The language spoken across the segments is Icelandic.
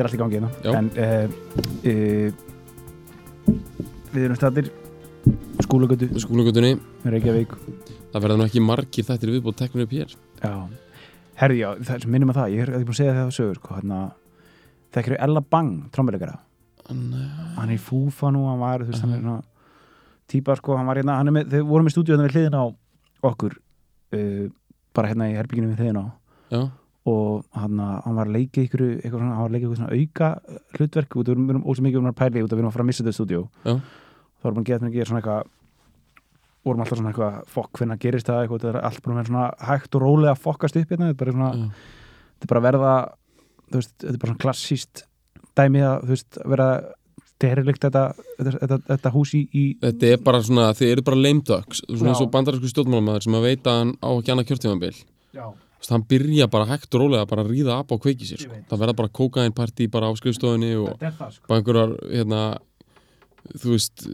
Þetta er allt í gangi hérna. En uh, uh, við erum stættir skólagötu, Skólagötunni, Reykjavík. það verða nú ekki margir þættir viðbútt teknir upp hér Já. Herði, já, það minnum að það, ég er ekki búin að segja það á sögur, sko, hérna, þekkir Ella Bang, trommuleikara. Nei. Hann er í fúfa nú, hann var, þú veist, hann er svona típa, sko, hann var hérna, hann er með, þau vorum í stúdíu hérna við hliðin á okkur, uh, bara hérna í herbygginu við hliðin á. Já, og hann, hann var að leika ykkur hann var að leika ykkur svona auka hlutverk út af við erum ósum mikið um að pæli út af við erum að fara að missa þetta stúdíu þá við að geta með að gera svona eitthvað vorum alltaf svona eitthvað fokk hvernig gerist það? eitthvað, þetta er allt búin að vera svona hægt og rólega að fokkast upp hérna, þetta er bara svona þetta er bara að verða, veist, þetta er bara svona klassíst dæmi að, veist, að vera derilikt þetta, þetta, þetta, þetta hús í, í Þetta er bara svona, þið eru bara ducks Svona eins og bandarísku stjórnmálamæður sem að veita að hann á ekki annað kjörtímabil. Já, Hann byrja bara hægt og rólega bara að ríða upp á kveiki sér sko. Það verða bara kókainpartí bara á skrifstofunni og sko. bara einhverjar, hérna þú veist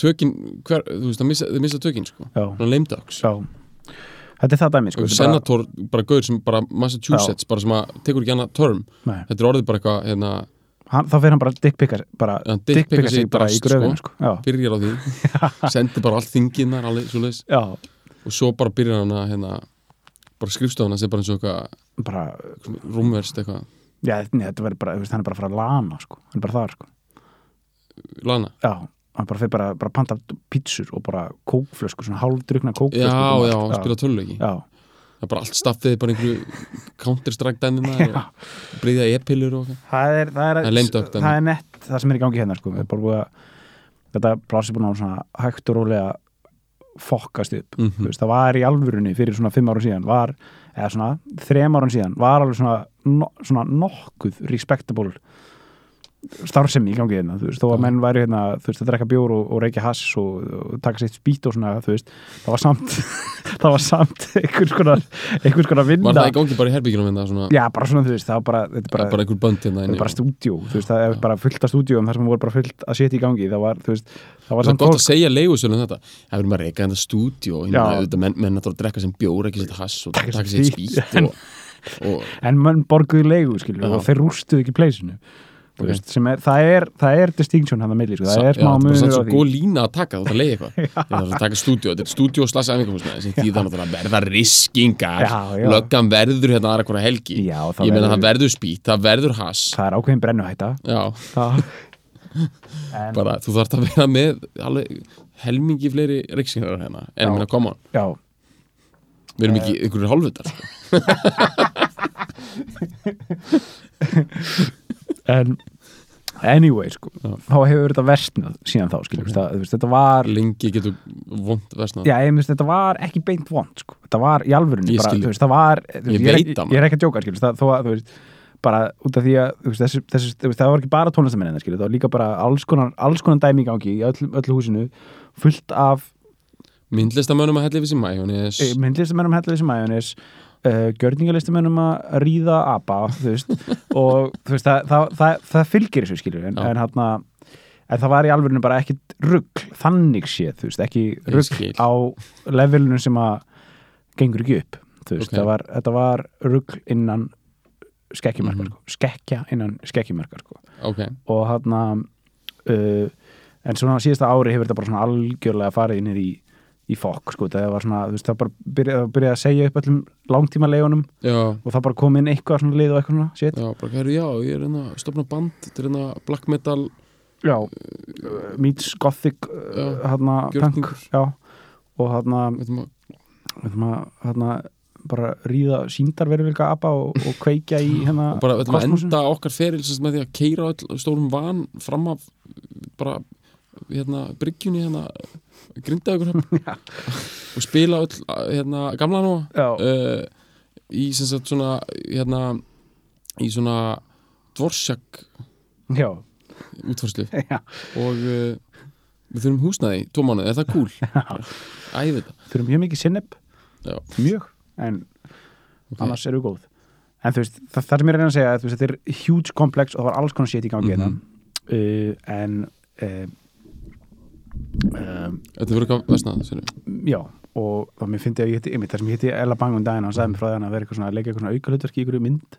tökin, hver, þú veist, það missa, missa tökin sko. Já, ducks. Já. Þetta er það dæmi, sko. Er bara- senator, bara gaur sem bara Massachusetts, bara sem að tekur ekki annað törm Nei. þetta er orðið bara eitthvað hérna, hann, þá fer hann bara dickpikka bara, Ja, dickpikka sig bara í drast, gröfinu sko. Já, byrjar á því. Sendir bara allt þinginnar alveg, svoleiðis, já, og svo bara byrjar hann að hérna, bara skrifstofana sem bara eins og eitthvað bara rúmverst eitthvað, já, nei, þetta verður bara, hann er bara að fara að lana sko. hann er bara þar sko. lana? Já, hann bara fer bara, bara að panta pítsur og bara kókflösku svona hálfdrukna já, kókflösku já, og spila töluleiki já, það er bara allt staffið bara einhverju counter-strike dæmina og breyða e-pillur og það er það er, Það er það er nett það sem er í gangi hérna sko. Við erum bara búið að þetta plási búin á svona hægt og rólega fokkast upp Mhm. Þú veist, það var í alvörunni fyrir svona fimm árum síðan var, eða svona þrem árum síðan var alveg svona, no, svona nokkuð respectable starfsemi í gangi hérna, þú veist, þó að menn væri hérna, þú veist, að drekka bjór og, og reykja hass og, og taka sitt spýt og svona, þú veist það var samt, það var samt einhvers konar, einhvers konar vinna var það í gangi bara í herbyggjunum hérna svona, já, bara svona, þú veist, það var bara þetta er bara, bara, einhver bönd hérna þetta er bara stúdíó, þú veist, það er bara fullt af stúdíóum þar sem voru bara fullt að setja í gangi, það var, þú veist það var Það samt gott að segja leigusölum þetta Það verður maður að reyka stúdíu og Já. menn, menn, að drekka sem bjór, ekki setja hass og Taka sér sér spýt. spýt og, og en menn skilju, Já. og þeir rústuðu ekki pleysinu, þú Ok. veist, sem er það er, það er distinction hann að milli, sko, það er smá já, það er svo góð lína að taka að leiða eitthvað. Ég þarf að taka stúdíu, þetta er stúdíu og slasa æfingahúsnaði sem því þannig að verða riskingar löggan verður hérna aðra hvora helgi. Já, það ég meina það verður spýt, það verður hass það er ákveðin brennuhætta. Það, bara þú þarf að vera með alveg helmingi fleiri rikskingar hérna, en meina koma já, við erum ekki einhverjur hálfutar sko. en anyway, sko, Já. þá hefur þetta versnað síðan þá, skilju, okay. veist, þetta var lengi getur vond versnað Já, ég þetta var ekki beint vond sko. þetta var í alvörunni Ég bara, veist, það var, Ég ég, er það, er ekki að djóka skilur, það, þó að, þú veist, bara út af því að veist, þessi, þessi, það var ekki bara tónlistamennin það var líka bara alls konar, alls konar dæmi í gangi í öllu, öllu húsinu fullt af myndlistamönnum að hella yfir sér mæjónis e, myndlistamennum hellið sem majónis uh, gjörningalistamenum að ríða apa, veist og veist, það, það, það, það fylgir þessu skilur en, en hann en það var í alvörinu bara ekkit rugg þannig séð, veist, ekki Ég rugg skil. á levelinu sem að gengur ekki upp þú veist, Ok. það var, þetta var rugg innan skekkjumarkar, Mhm. sko, skekkja innan skekkjumarkar, sko ok, og hann uh, en svona síðasta ári hefur þetta bara svona algjörlega farið inn í í fokk, sko, það var svona þú veist, það bara byrjaði byrja að segja upp öllum langtíma leigunum já. og það bara kom inn eitthvað svona lið og eitthvað svona, shit. Já, bara, heru, já, ég er hérna að stopna band Þetta er hérna black metal. Já, uh, meets gothic uh, hérna, punk já, og hérna hérna, bara ríða síndarverfylga apa og, og kveikja í hérna og bara veitum enda okkar feril sem sagt með því að keira stórum van fram af bara hérna bryggjunni hérna grinda ykkur og spila öll hérna gamla nú. Uh, í sem sagt svona hérna í svona dvorsjak já, og uh, við þurfum húsnæði í tvo mánuði, er það cool? Æði þetta. Þurfum mjög mikið sinneb Já. mjög, en Ok. annars eru góð. En þú veist, það, það sem ég reyna að segja veist, þetta er huge complex og það var alls konar shit í gangi mm uh, en uh, uh, Þetta verður eitthvað vestnað, já og þá mér fyndi að ég hitti ymmið þar sem ég hitti Ella Bang um daginn og hann sagði mér frá hann að vera eitthvað svona að leika eitthvað svona aukalutverk í einhverju mynd.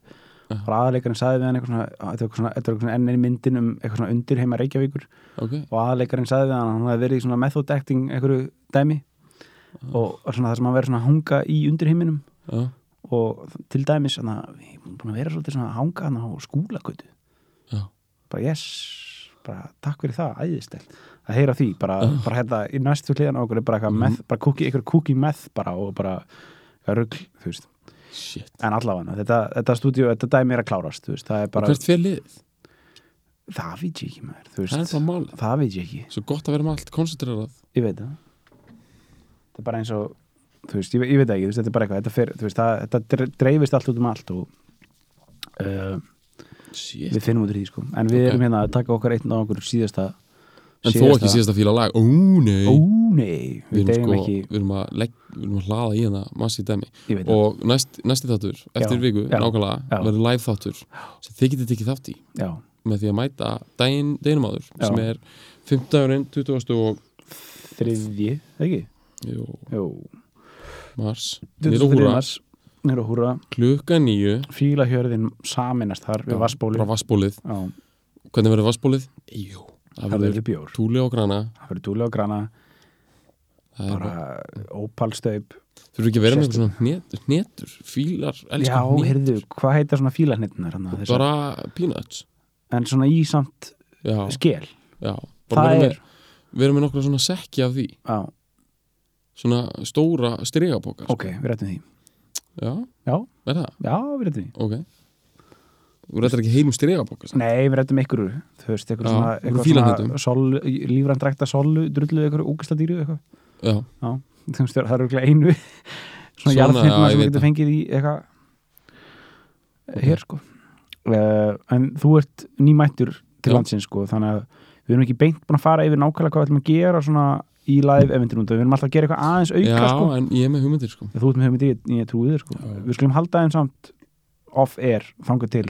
Og aðleikarinn sagði við hann eitthvað svona þetta var eitthvað eitthvað svona enn einn myndin um eitthvað svona undir heima Reykjavíkur. Ok, og aðleikarinn sagði við hann að hann hefði verið í svona method acting einhverju dæmi. Og svona það sem hann verið svona að hanga í undir heiminum já, og til dæmis þannig að bara takk fyrir það æðistelt, að heyra því bara, Já. bara hérna í næstu hliðan okkur er bara eitthvað Mhm. meth, bara kúki, eitthvað kúki meth bara og bara rugl, þú veist. Shit. En allavega, þetta, þetta stúdíu, þetta dæmi er að klárast veist, það er bara, hvert fer liðið? það veit ég ekki maður Það veist, bara málið. Það veit ég ekki. Svo gott að vera með allt koncentrerað ég veit það. Þetta er bara eins og þú veist, ég, ég veit það ekki, veist, þetta er bara eitthvað þetta, fer, veist, það, þetta dre- dreifist allt út um allt og uh, Shit. Við finnum út úr því sko. En við Ok. erum hérna að taka okkar einn á okkur síðasta En þó ekki síðasta fíla lag. Ó, nei. Ó nei, Við við erum sko, ekki. við erum legg, við erum að hlaða í hana massi dæmi og næst, næsti þáttur, eftir Já, viku, já, nákvæmlega verður live þáttur sem þið getið tekið þátt í. Já, með því að mæta daginn, deginum áður sem er 15. 20. og þriðji, ekki? jú, Jú, mars. Nýra húra, mars Nýra húra, klukka nýju fílahjörðin saminast þar við vassbólið, Já, hvernig verður vassbólið? jú, það verður verður túli og grana. Það verður dúlega og grana, bara bara, ópalstaup. Þurfum ekki að vera með svona hnet, hnetur fílar, Já, elskar hnetur. heyrðu, hvað heita svona fílahnitnar hann bara peanuts. En svona í samt já, skel. Já, bara vera er, með, með nokkra svona sekki af því. Já, svona stóra strigapokar ok, við rættum því já, Já, er það? já, við rættum því ok þú rættir ekki heim strigapokar samt? Nei, við rættum ykkur, þú veist, eitthvað Já, svona, svona sol, lífrændrækta solu, drullu, eitthvað úkasta dýru, eitthvað já, Já, veist, það er örugglega einu svona ég sem veit getur það. fengið í eitthvað Ok. hér sko uh, en þú ert nýmættur til Já. landsins sko, þannig að við erum ekki beint búin að fara yfir nákvæmlega hvað við ætlum að gera svona í live eventin út, við erum alltaf að gera eitthvað aðeins auka já sko, en ég er með hugmyndir sko. Þú ert með hugmyndi, ég, ég trúi þér sko. Já. við skulum halda þeim samt off-air þangað til.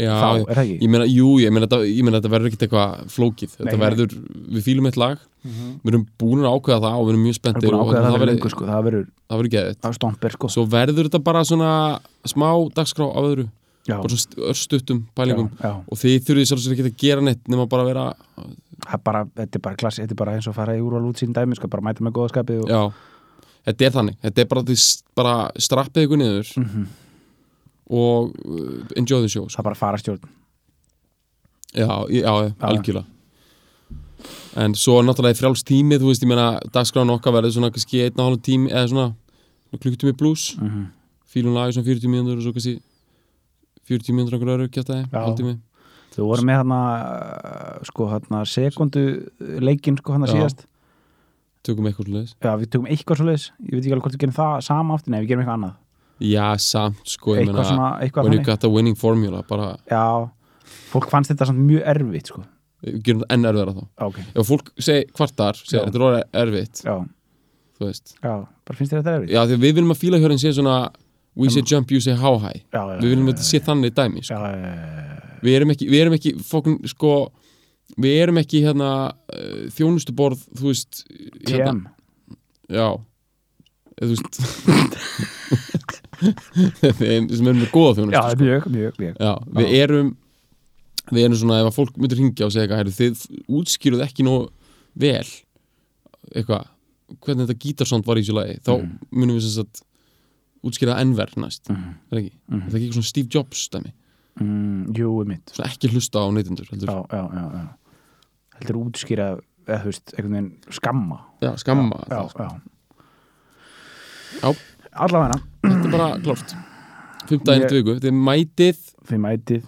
Já, þá, er það ekki? ég meina, jú, ég meina þetta, verður ekkert eitthvað flókið. Þetta Nei, verður, við fýlum eitt lag. Við erum búin að ákveða það og við erum mjög Það er spenntir búin að ákveða það verður, lengur sko, það verður það verður geðið það er stomper sko. Svo verður þetta bara svona smá dagskrá af öðru, já, bara svona örstuttum pælingum. Já, já. og þið þurfið ekki að gera neitt nema bara að vera, er bara, þetta er bara klassi, þetta er bara eins og fara í úrval út sín dæmi sko, bara mæta með góðaskapið og já þetta er þannig, þetta er bara því bara strappið ykkur niður Mhm. og uh, enjoy the show sko. það er bara fara stjórn já, já, já, algjörlega en svo náttúrulega frjáls tími þú veist, ég meina, dagskráin okkar verður svona kannski einn og hálf tími, eða svona klukkutími pluss, mm -hmm. fílum lagi svona 40 mínútur og svo kannski 40 mínútur einhver öru kjátaði, Já. hálftími Þú voru með hérna sko hérna sekundu leikinn sko hérna Já. síðast. Tökum eitthvað leðis Já, við tökum eitthvað svo leiðis Ég veit ekki alveg hvort við gerum það sama aftur. Nei, við gerum eitthvað annað. Já, samt, sko, Eitthvað meina svona, eitthvað when you got the winning formula, bara Já, fólk fannst þetta samt mjög erfitt sko. Við gerum það enn erfiðara þá. Ok, ef fólk segi kvartar, segir Já. þetta er orðið erfitt já, þú veist, já Bara finnst þetta erfitt? já, því að við viljum að fílahjörðin sé svona we say jump, you say how high. Já, já, við viljum að þetta sé þannig dæmi, Já, sko já, já, við erum ekki, við erum ekki fókun, sko, við erum ekki hérna uh, þjónustuborð, þú veist hérna, TM já. Þú veist. Þeim sem erum með góða þjónustu Já, mjög, mjög, mjög. Já, við erum við erum svona, ef að fólk myndir hringja og segja eitthvað, þið útskýruð ekki nóg vel eitthvað, hvernig þetta gítarsond var í þessu lagi, þá Mhm. munum við sem sagt útskýra ennver næst. Mhm. er ekki, Mhm. er það ekki eitthvað svona Steve Jobs dæmi, mm, Jú, mitt svona ekki hlusta á neytundur heldur, Já, já, já, já. Heldur útskýra, eða þú veist, einhvern veginn skamma. Já, skamma Já, það, sko. já. Allavega. Þetta er bara Ég- til viku, þið mætið. Þið mætið.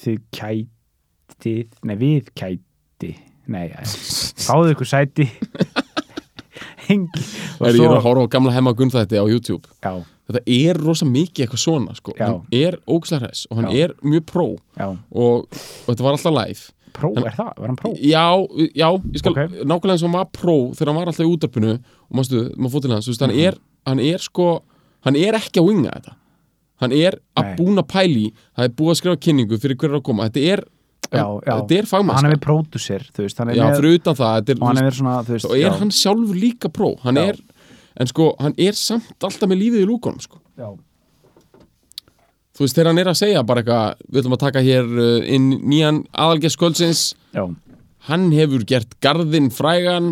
Þið kætið. Nei við kæti nei, fáðu ykkur sæti. Hengi og er ég að horfa á gamla hemma gunnþætti á YouTube? Já, þetta er rosa mikið eitthvað svona sko. Hann er ógislega hress og hann Já. er mjög pró og, og þetta var alltaf live pró, er það, var hann pró? já, já, ég skal Ok. nákvæmlega eins og hann var pró þegar hann var alltaf í útarpinu og mástu, maður fótt til hans, veist, hann Mhm. er hann er sko, hann er ekki að winga þetta hann er að Nei. búna pæli það er búið að skrifa kynningu fyrir hver er að koma þetta er, Já, já. er hann er við pródusir, er já, með fyrir utan það, er, og er veist, svona, veist og er hann sjálfur líka pró hann Já. er, en sko, hann er samt alltaf með lífið í lúkonum, sko. Þú veist, þegar hann er að segja bara eitthvað, við ætlum að taka hér uh, inn nýjan aðalgess kvöldsins já, hann hefur gert garðinn frægan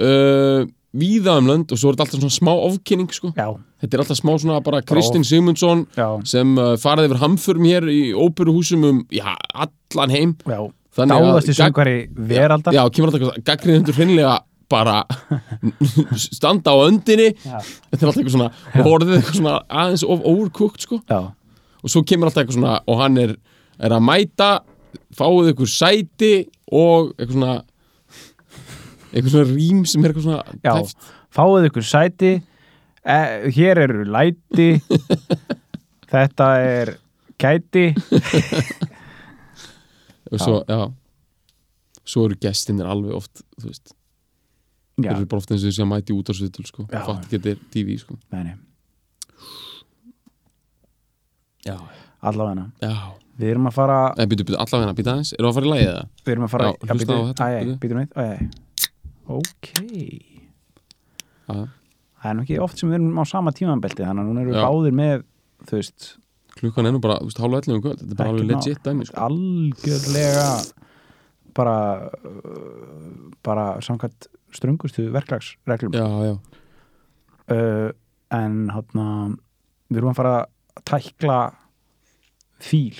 uh, víða um lönd og svo er þetta alltaf svona smá ofkynning sko. þetta er alltaf smá svona bara Kristinn Sigmundsson já, sem uh, farið yfir hamförum hér í óperuhúsum um, já, allan heim. Dáðasti gag- söngvari veraldar. já, kemur alltaf gaggrindur hreinlega bara standa á öndinni. Já. þetta er alltaf eitthvað svona og orðið eitthvað svona aðeins of overcooked sko. Já, og svo kemur alltaf eitthvað svona og hann er, er að mæta fáið ykkur sæti og eitthvað svona eitthvað svona rím sem er eitthvað svona já. tæft. fáið ykkur sæti. Eh, hér eru læti. Þetta er gæti og svo, já. svo eru gestinir alveg oft þú veist, já, eru bara oft eins og þessi að mæti út á svitul sko, fatt er TV sko. Já. Við erum að fara allavega, býtu aðeins, eru að fara í lagið það? við erum að fara bíddu. býtum við æ, æ. ok. Það er nú ekki oft sem við erum á sama tímanbelti þannig að núna erum við báðir með þú veist, klukkan er nú bara, þú veist, hálfa 11 um kvöld. Þetta er bara alveg legit dæmi sko. algjörlega bara bara samkvæmt ströngustu verklagsreglum. Já, já, uh, en hátna við erum að fara að tækla fíl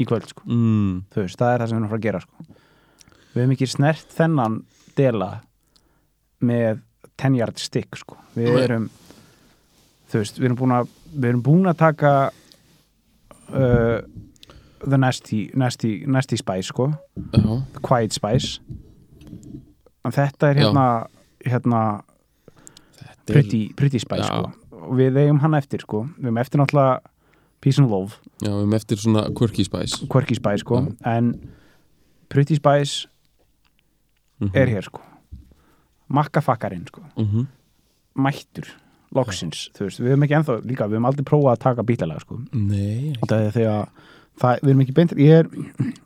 í kvöld sko. mm, þú veist, það er það sem við erum að fara að gera sko. við hefum ekki snert þennan dela með 10 yard stick sko. við erum þú veist, við erum búin að við erum búin að taka uh, the nasty, nasty, nasty spice sko, já, the quiet spice en þetta er hérna hérna þetta er- pretty, pretty spice Já. sko. og við eigum hann eftir sko. við eigum eftir náttúrulega peace and love, Já, við erum eftir svona quirky spice. Quirky spice sko. en pretty spice Mhm. er hér sko. Makkafakkarinn sko. Mhm. mættur, loksins þú veist, við höfum ekki ennþá, líka, við höfum aldrei prófað að taka bílalega sko. Nei, þegar það, við erum ekki beint ég er,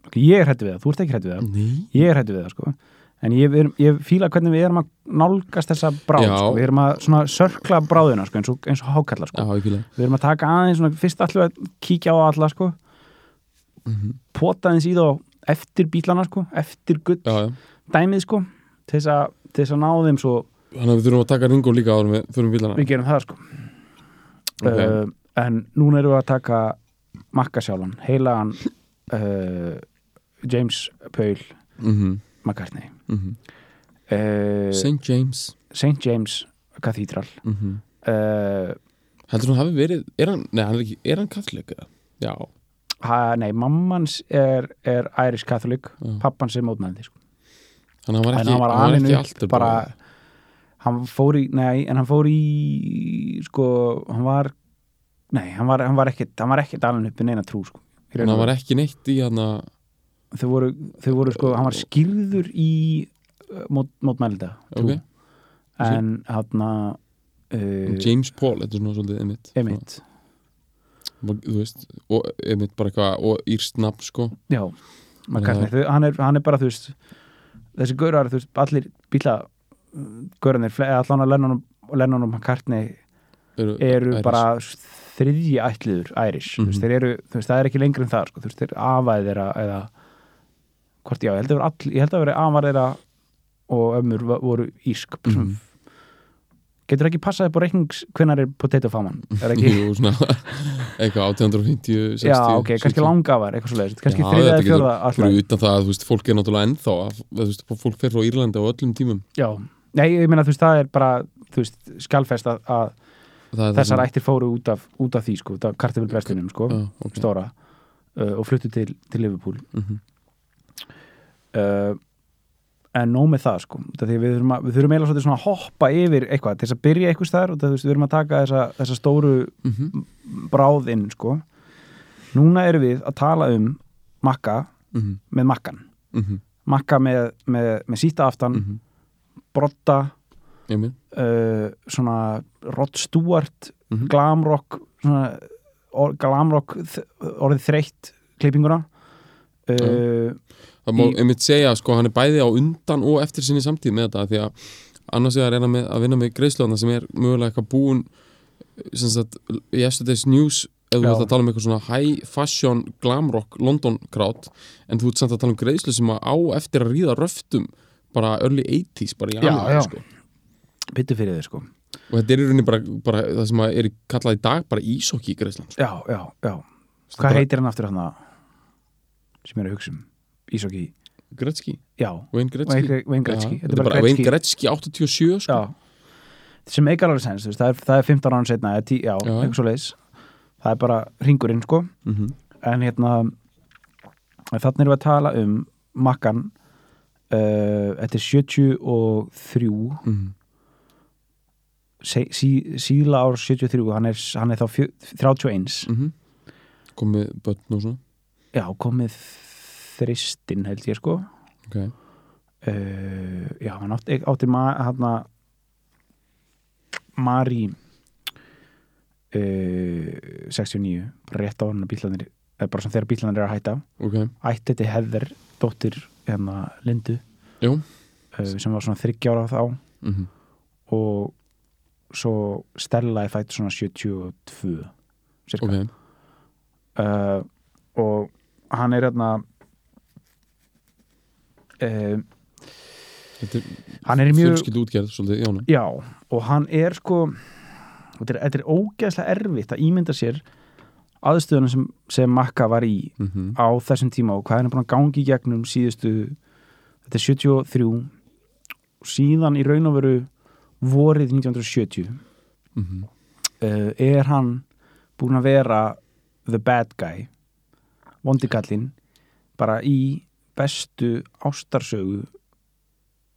ok, ég er hættu við það, þú ert ekki hættu við það. Nei. Ég er hættu við það sko en ég, erum, ég fíla hvernig við erum að nálgast þessa bráð, sko. við erum að sörkla bráðina sko, eins og, og hákalla sko. Við erum að taka aðeins svona, fyrst allir að kíkja á alla sko. Mhm. pota aðeins í þá eftir bílana sko, eftir gull Já, já. dæmið sko til þess að, ná þeim svo Þannig að við þurfum að taka ringo líka áður við þurfum bílana. Við gerum það sko. Ok. uh, en núna erum við að taka makka sjálfan, heilagan uh, James Paul Mhm, McCartney mhm. uh, St. James St. James Cathedral Mhm. uh, Heldur hann hafi verið, er hann, nei, hann er ekki, er hann kathlik eða? Já, ha, nei, mammans er, er Irish Catholic Já. pappans er mótmældi sko. þannig að hann var upp allt bara hann fór í, nei, en hann fór í sko, hann var nei, hann var, hann var ekkit hann var ekkit alveg upp í neina trú sko. Hann var ekki neitt í hann að. Þau voru, þau voru sko, hann var skýrður í uh, mót, mótmælda trú. Ok. en hann uh, James Paul, þetta er svona svolítið Emmett veist, og einmitt bara eitthvað og írst nafn sko. Já, þau, hann, er, hann er bara þú veist þessi gaurar, þú veist, allir bíla gaurarnir, allan að Lennon og Lennon og McCartney Eru, eru bara þriðji ætliður Irish, þú veist, Mhm. þeir eru þú veist, það er ekki lengri en það, sko, þú veist, þeir afaði þeirra eða hvort já, ég held að vera all, ég held að vera afar þeirra og ömmur va- voru írsk. Mhm. getur ekki passað upp á reiknings hvenær er er ekki, Jú, svona eitthvað 1850, 60 já, ok, kannski 70. langafar eitthvað svo leiðist, kannski þetta eða fjörða alltaf, Fyrir utan það að þú veist, fólk er náttúrulega ennþá að, þú veist, fólk fer frá Írlandi á öllum tímum. Já, nei, ég meina þú veist, það er bara þú veist, skjálfest að, að þessar ættir fóru út af, út af því, sko, kartöfilverslunum, sko, okay. stóra uh, og fluttu til, til Liverpool. Mm uh, en nóg með það sko Út af því að við þurfum, að, við þurfum eiginlega svolítið svona að hoppa yfir eitthvað til þess að byrja eitthvað staðar og við þurfum að taka þessa, þessa stóru mm bráð inn sko núna erum við að tala um makka -hmm. með makkan Mm -hmm. makka með, með, með síta aftan Mhm. brotta uh, svona Rod Stewart Mhm. glamrock svona, or, glamrock orðið þreytt klippinguna uh, Það má Í- einmitt segja sko hann er bæði á undan og eftir sinni samtíð með þetta því að annars er að með að vinna með greiðslöðna sem er mögulega eitthvað búin sem sagt yesterday's news ef þú ert að tala um eitthvað svona high fashion glamrock London crowd en þú ert samt að tala um greiðslu sem að á eftir að ríða röftum bara early 80s bara í já. sko. Byttu fyrir þið sko. Og þetta er í rauninni bara, bara það sem að er kallað í dag bara ísokki greiðslan sko. já, já, já. Hvað bara- heitir hann aftur hann sem er að hugsa um. Ísokki, Gretzky, já. Wayne Gretzky? Wayne Gretzky, þetta er bara Wayne Gretzky 87 sko. Sem meikar alveg sens, það er, það er 15 án setna eða 10, já, Já. það er bara ringurinn sko. Mhm. en hérna þannig erum við að tala um makkan uh, þetta er 73 Mhm. sí, sí, síla ár 73 hann er, hann er þá fjö, 31 Mhm. komið börn og svona já, komið þristinn held ég sko. Ok, uh, já, hann átti, átti ma, hann Mari uh, 69 bara rétt á hann að bílarnir eða bara sem þegar bílarnir er að hætta. Ok, ætti þetta Heather, dóttir hérna Lindu uh, sem var svona þryggjára þá. Mhm. Og svo Stella er fætt svona 72 cirka. Ok, uh, og hann er hérna er hann er mjög fjölskyld útgerð svolítið, já, og hann er sko þetta er, þetta er ógeðslega erfitt að ímynda sér aðstöðunum sem, sem Makka var í mhm, á þessum tíma og hvað hann er búin að gangi í gegnum síðustu þetta er 73 og síðan í raun og veru vorið 1970 mhm. Uh, er hann búin að vera the bad guy vondikallinn bara í bestu ástarsögu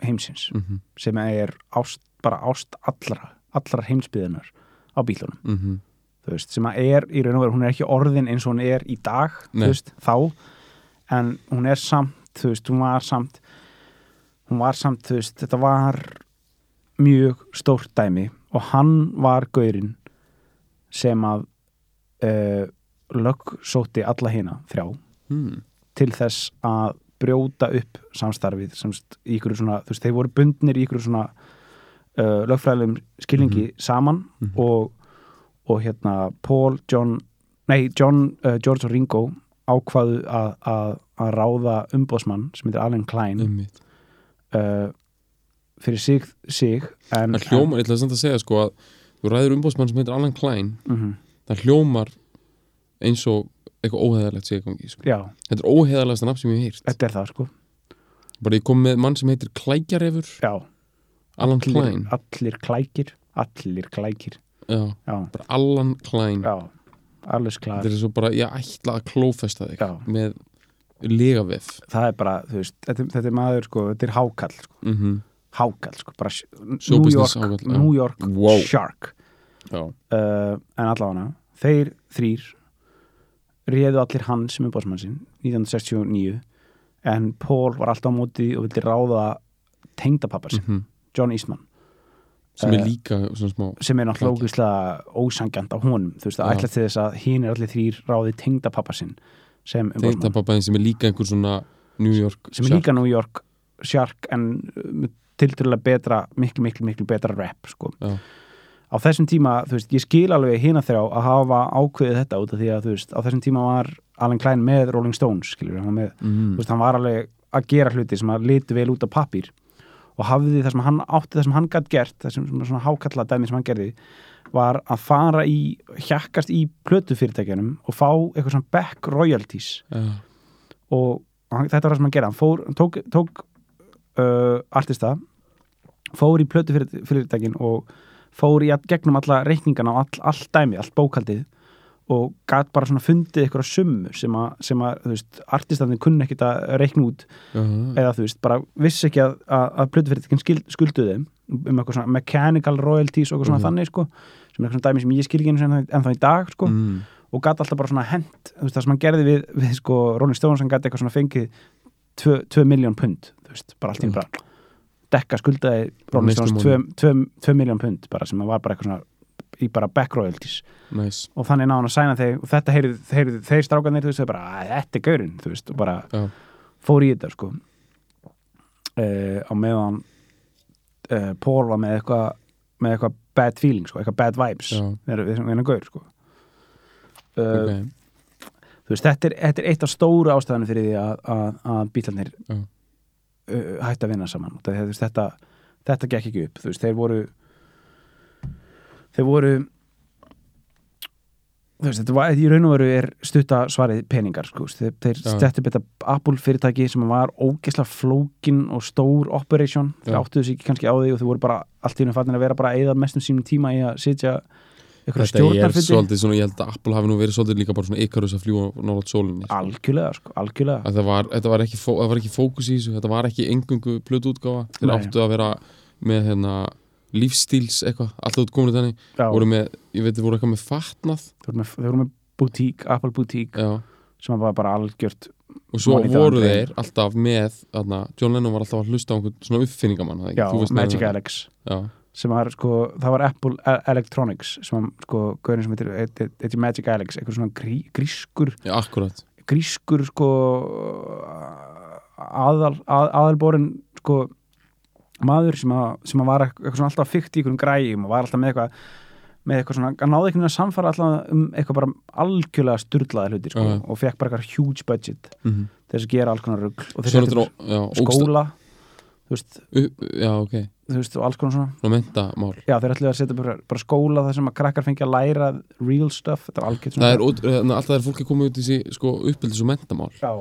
heimsins mhm, sem er ást, bara ást allra allra heimsbyðunar á bílunum. Mhm. Þú veist, sem að er í raun og veru, hún er ekki orðin eins og hún er í dag, veist, þá en hún er samt, þú veist, hún var samt hún var samt, þú veist, þetta var mjög stórt dæmi og hann var gaurinn sem að uh, lögsótti alla hina þrjá hmm. til þess að brjóta upp samstarfið sem sagt, í ykkur svona, þú veist, þeir voru bundnir í ykkur svona uh, lögfræðilegum skilningi saman Mhm. og, og hérna Paul, John nei, John, uh, George og Ringo ákvaðu að, að, að ráða umbóðsmann sem heitir Alan Klein einmitt uh, fyrir sig, sig en, það hljómar, ég ætla samt að segja sko að þú ræður umbóðsmann sem heitir Alan Klein en, mm það hljómar eins og eitthvað óheðalegt sé í gangi sko. þetta er óheðalegasta nafn sem ég hef hýrt þetta er það sko. Bara ég kom með mann sem heitir Klækjarefur. Já, Alan allir, Klein. allir klækir. Allir klækir. Já, já, bara Alan Klein. Þetta er svo bara, ég ætla að klófesta þig Já. með legavef það er bara, þú veist, þetta, þetta er maður sko, þetta er hákall, sko, mm hákall sko, bara New York, hákarl, já. New York Wow. Shark. Uh, en allavega þeir þrýr réðu allir hann sem er bósmann sinn 1969 en Paul var alltaf á móti og vildi ráða tengdapappa sinn, mm John Eastman. Sem er Eh, líka smá sem er náttúrulega ógeðslega ósangjant á honum, þú veist, að ætla til þess að hinn er allir þrýr ráði tengdapappa sinn sem umboðsmann. Tengdapappaðin sem er líka einhver svona New York sem er líka New York Shark en uh, tilturlega betra miklu, miklu, miklu betra rap sko. Já. Á þessum tíma, þú veist, ég skil alveg hina þrjá að hafa ákveðið þetta út af því að þú veist, á þessum tíma var Alan Klein með Rolling Stones, skilur hann, með, þú mm. veist, hann var alveg að gera hluti sem að litu vel út af pappír og hafði það sem hann átti það sem hann gætt gert, það sem svona hákalla dæmi sem hann gerði, var að fara í, hjakkast í plötufyrirtækjanum og fá eitthvað svona back royalties já, og hann, þetta var það sem hann gerði hann fór, hann tók, tók uh, artista fór í plötu fyrirtækin og fór í að, gegnum alla reikningana og all, all dæmi, allt bókaldið og gat bara svona fundið eitthvað summu sem að, sem að þú veist, artistandi kunni ekkit að reikna út Jaha. eða þú veist, bara vissi ekki að, að, skulduðu þeim um eitthvað svona mechanical royalties og eitthvað svona Mhm. þannig sko, sem er eitthvað svona dæmi sem ég skil ekki en það í dag sko, mm. og gat alltaf bara svona hent þú veist, það sem hann gerði við, við sko Rolling Stones hann gæti eitthvað svona fengið 2 miljón pund, þú veist, bara allt í Já. bara dekka skuldaði Rolling Stones Neyslumálum. 2 miljón pund bara sem var bara eitthvað svona í bara back royalties. Nice. og þannig náðan að sæna þeir og þetta heyrðu, þeir strákanir þú veist, þau bara, "Æ, þetta er gaurinn þú veist, og bara Já. fór í þetta sko. Uh, á meðan uh, Paul var með eitthvað með eitthvað bad feeling, sko, eitthvað bad vibes. Við erum gaur sko. Uh, ok, þú veist, þetta er, þetta er eitt af stóru ástæðanum fyrir því að, að, að bílarnir hætti að vinna saman veist, þetta, þetta gekk ekki upp veist, þeir voru þeir voru veist, þetta var, í raun og veru er stutta svarið peningar, sko, þeir, þeir Já. stettu betta Apple fyrirtæki sem var ógeðslega flókin og stór operation, þeir Já. áttuðu sig ekki kannski á því og þeir voru bara allt í raun fannir að vera bara að eyða mestum sínum tíma í að sitja eitthvað þetta er stjórnarfundi? svolítið svona, ég held að Apple hafi nú verið svolítið líka bara svona Icarus að fljúa nálat sólinni sko. algjörlega, sko, algjörlega. Það var, þetta var ekki, fó, það var ekki fókus í þessu þetta var ekki engungu plötuútgáfa. Þeir áttu að vera með hérna, lífstíls eitthvað, alltaf út komin þannig. Voru með, ég veit, þið voru eitthvað með fatnað. Þeir voru með, þeir voru með boutique, Apple boutique já, sem var bara algjört og svo voru þeir alltaf með, þarna, John Lennon var alltaf að hlusta á einhvern svona uppfinningamann já, Magic. Alex. Já, sem var sko, það var Apple E- Electronics sem sko, gaurin sem heitir heitir- heitir Magic Alex, eitthvað svona grí, grískur já, akkurat grískur sko aðal, að, aðalborin sko maður sem að, sem að var eitthvað svona alltaf fykt í einhverjum græjum og var alltaf með eitthvað með eitthvað svona, hann náði einhvern veginn að samfara alltaf um eitthvað bara algjörlega sturlaði hluti sko, Já, já. og fekk bara eitthvað huge budget mm -hmm. til þess að gera alls konar rugl og já, ógsta- skóla þú veist, já, ok, þú veist, og alls konar svona. Svona mentamál Já, þeir ætluðu að setja bara, bara skóla þar sem að krakkar fengi að læra real stuff, þetta er algjört það er, ót- hérna, alltaf þegar fólk er komið út í sko, uppbyldis og mentamál, Já,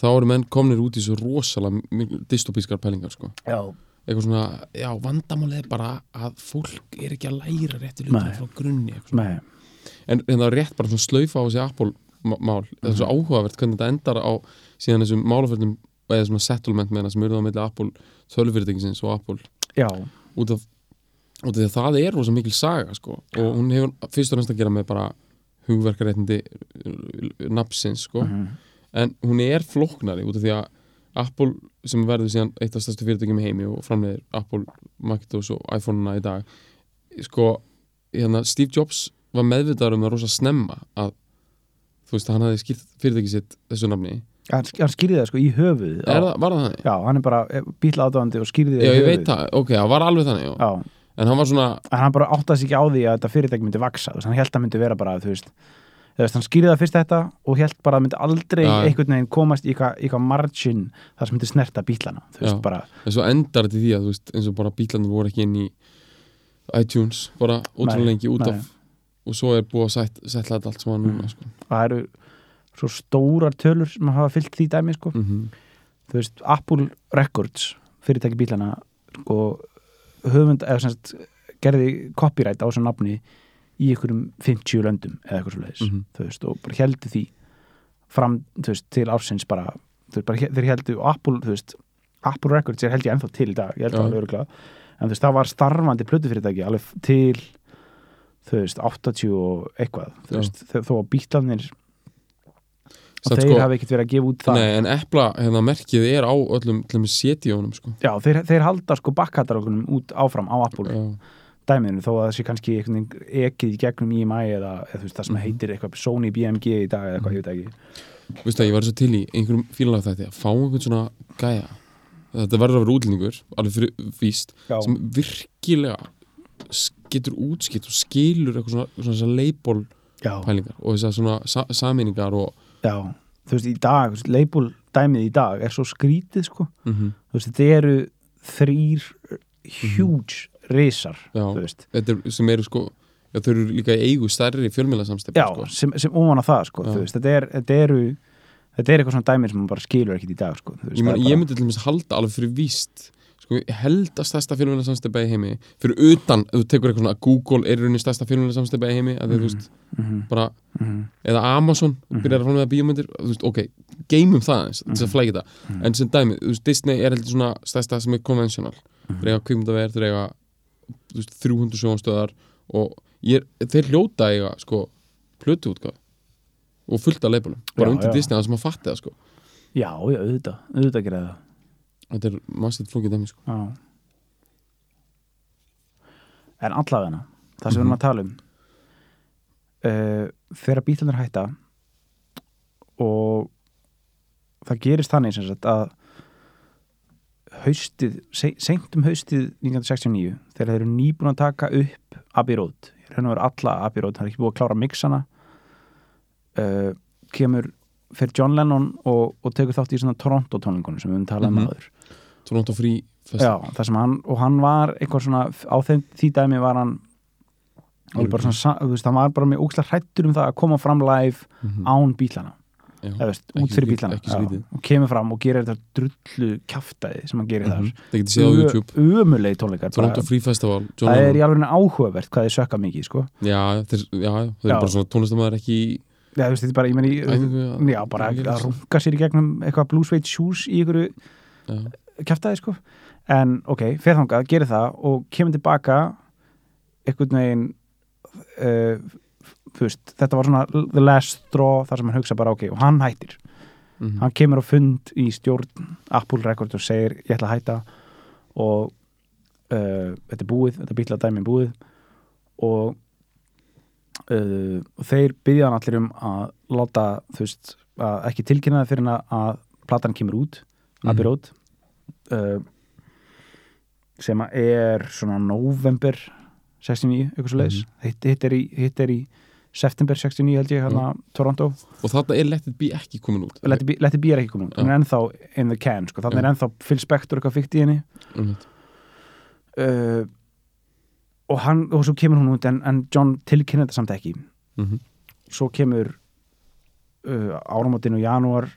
þá eru menn komnir út í svo rosalega dystopískar pælingar sko. já, eitthvað svona, já, vandamálið er bara að fólk er ekki að læra réttu hlutum frá grunni svona. en hérna rétt bara svona slaufa á þessi Apple ma- mál, það er svo Mhm. áhugavert hvernig þetta endar á síðan þessum málaförnum eða svona settlement með það sem eruð á milli Apple tölvfyrirtækinsins og Apple já, út af, út af því að það er rosa mikil saga sko. Og hún hefur fyrst og næst að gera með bara hugverkaréttindi uh, nafnsins sko. Mhm, en hún er flóknari út af því að Apple sem verður síðan eitt af stærstu fyrirtækjum í heimi og framleiðir Apple, Macintosh og iPhone-una í dag sko, hérna Steve Jobs var meðvitaður um það rosa snemma að þú veist, hann hafði skýrt fyrirtæki sitt þessu nafni hann, hann skýrði það sko í höfuð er það, var það þannig? Já, hann er bara bíla átöfandi og skýrði það Já, í ég höfuð veit það, ok, það var alveg þannig já. Já, en hann var svona, en hann bara áttaði sig ekki á því að þetta fyrirtæki myndi vaksa, þú veist, hann held að myndi vera bara, þú veist, þú veist, hann skýrði það fyrst þetta og held bara að myndi aldrei Já. einhvern veginn komast í eitthvað- eitthvað margin þar sem myndi snerta bílana, þú veist, Já. bara en svo endar þetta í því að þú veist, eins og bara bílarnir voru ekki inn í iTunes, bara ótrúlega Nei, lengi út nei. af og svo er búið að sætt, sætla þetta allt saman núna sko. það eru svo stórar tölur sem hafa fyllt því dæmi, sko. Mm þú veist, Apple Records fyrirtæki bílana sko, höfund, eða sem sagt gerði copyright á þessu nafni í einhverjum 50 löndum eða eitthvað svo leiðis, Mhm. þú veist, og bara heldur því fram, þú veist, til ársins bara, þú veist, bara þeir heldur og Apple, þú veist, Apple Records er held ég ennþá til í dag, ég held það alveg öruglega en þú veist, það var starfandi plötufyrirtæki alveg til þú veist, 80 og eitthvað þú veist, þó að bílarnir og Samt þeir sko- hafi ekkert verið að gefa út það. Nei, en epla, hérna, merkið er á öllum dæmis setjónum, sko. Já, þeir, þeir halda sko bakkatalogunum út áfram á Apple. Já, dæminu þó að það sé kannski ekið í gegnum IMI eða, eða þú veist, það sem Mhm. heitir eitthvað Sony BMG í dag eða eitthvað, ég veit ekki. Veistu að ég var svo til í einhverjum fílalag þetta að fá einhvern svona gæja. Þetta verður að vera útlendingur alveg fyrir víst Já, sem virkilega getur útskipt og skilur eitthvað svona, svona, svona leipól já, pælingar og þessar svona sa sameiningar og já þú veist, í dag, label dæmið í dag er svo skrítið sko. Mm þú veist, þetta eru þrýr huge er, sem eru sko já, þau eru líka eigu stærri fjölmiðlasamstefni já, sko. sem, sem ofan á það sko, veist, þetta er, þetta eru þetta er eitthvað svona dæmið sem maður bara skilur ekkit í dag sko, veist, ég, man, er ég bara- myndi til dæmis halda alveg fyrir víst sko, ég held að stærsta fjölmjöla samstæpa í heimi fyrir utan, ef þú tekur eitthvað svona að Google er rauninni stærsta fjölmjöla samstæpa í heimi að því, þú veist, Mhm, bara, mhm, eða Amazon byrjar að framlega bíómyndir, þú veist, ok geymum það eins, þess að flækja það. En sem dæmi, þú veist, Disney er heldur svona stærsta sem er konvensjonal, þeir eiga kvikmyndaver þeir eiga, þú veist, 300 sjónstöðar og ég, þeir hljóta eiga, sko, plötu útgáð og fullt af leifbólum, bara Já, undir já. Disney að sem að fatti það, sko. Já, já, auðvitað, auðvitað það þetta er massið flókið dæmi, sko. En allavegna það sem við Mhm. erum að tala um uh, þegar bílarnir hætta og það gerist þannig sem sagt að haustið, se- seint um haustið 1969 þegar þeir eru nýbúin að taka upp Abbey Road, hérna verður alla Abbey Road, það er ekki búið að klára mixana. Uh, kemur fyrir John Lennon og, og tekur þátt í svona Toronto tónlingunum sem við höfum talað um Mhm. aður Toronto Free Já, Festival það sem hann, og hann var eitthvað svona, á þeim því dæmi var hann bara svona, veist, hann var bara með ógslag hrættur um það að koma fram live Mhm. án bílana, Já. eða veist, út fyrir bílana skrítið. og kemur fram og gerir þetta drullu kjaftaði sem hann gerir Mhm. á YouTube þar tónleikar Free Festival John það er í alveg áhugavert hvað þið sökka mikið, sko já, þeir, já, já, þeir Já. eru bara svona tónlistamæður ekki Já, þú veist, þetta er bara, ég æfingu að- já, bara að runga sér í gegnum eitthvað Blue Suede Shoes í ykkur Já. kjaftaði sko. En ok, fer þangað, gerir það og kemur tilbaka einhvern veginn uh, fyrst, þetta var svona the last straw þar sem hann hugsa bara ok og hann hættir, Mhm. hann kemur á fund í stjórn Apple Records og segir ég ætla að hætta. Og uh, þetta er búið, þetta er búið. Og uh, þeir byggja hann allir um að láta þú veist, að ekki tilkynna það fyrir hann að- platan kemur út Mhm. Abbey Road uh, sem er svona november 69, eitthvað svo leiðis hitt, hitt, er í- hitt er í september 69 held ég, hérna Toronto. Og þarna er Let It Be ekki komin út Let it be, Let it be er ekki komin út, hún er ennþá in the can, sko, þannig Já. er ennþá Phil Spector eitthvað fyrkt í henni. Einmitt. uh, og hann, og svo kemur hún út en, en John tilkynna þetta samt ekki Mhm. svo kemur uh, áramótin og janúar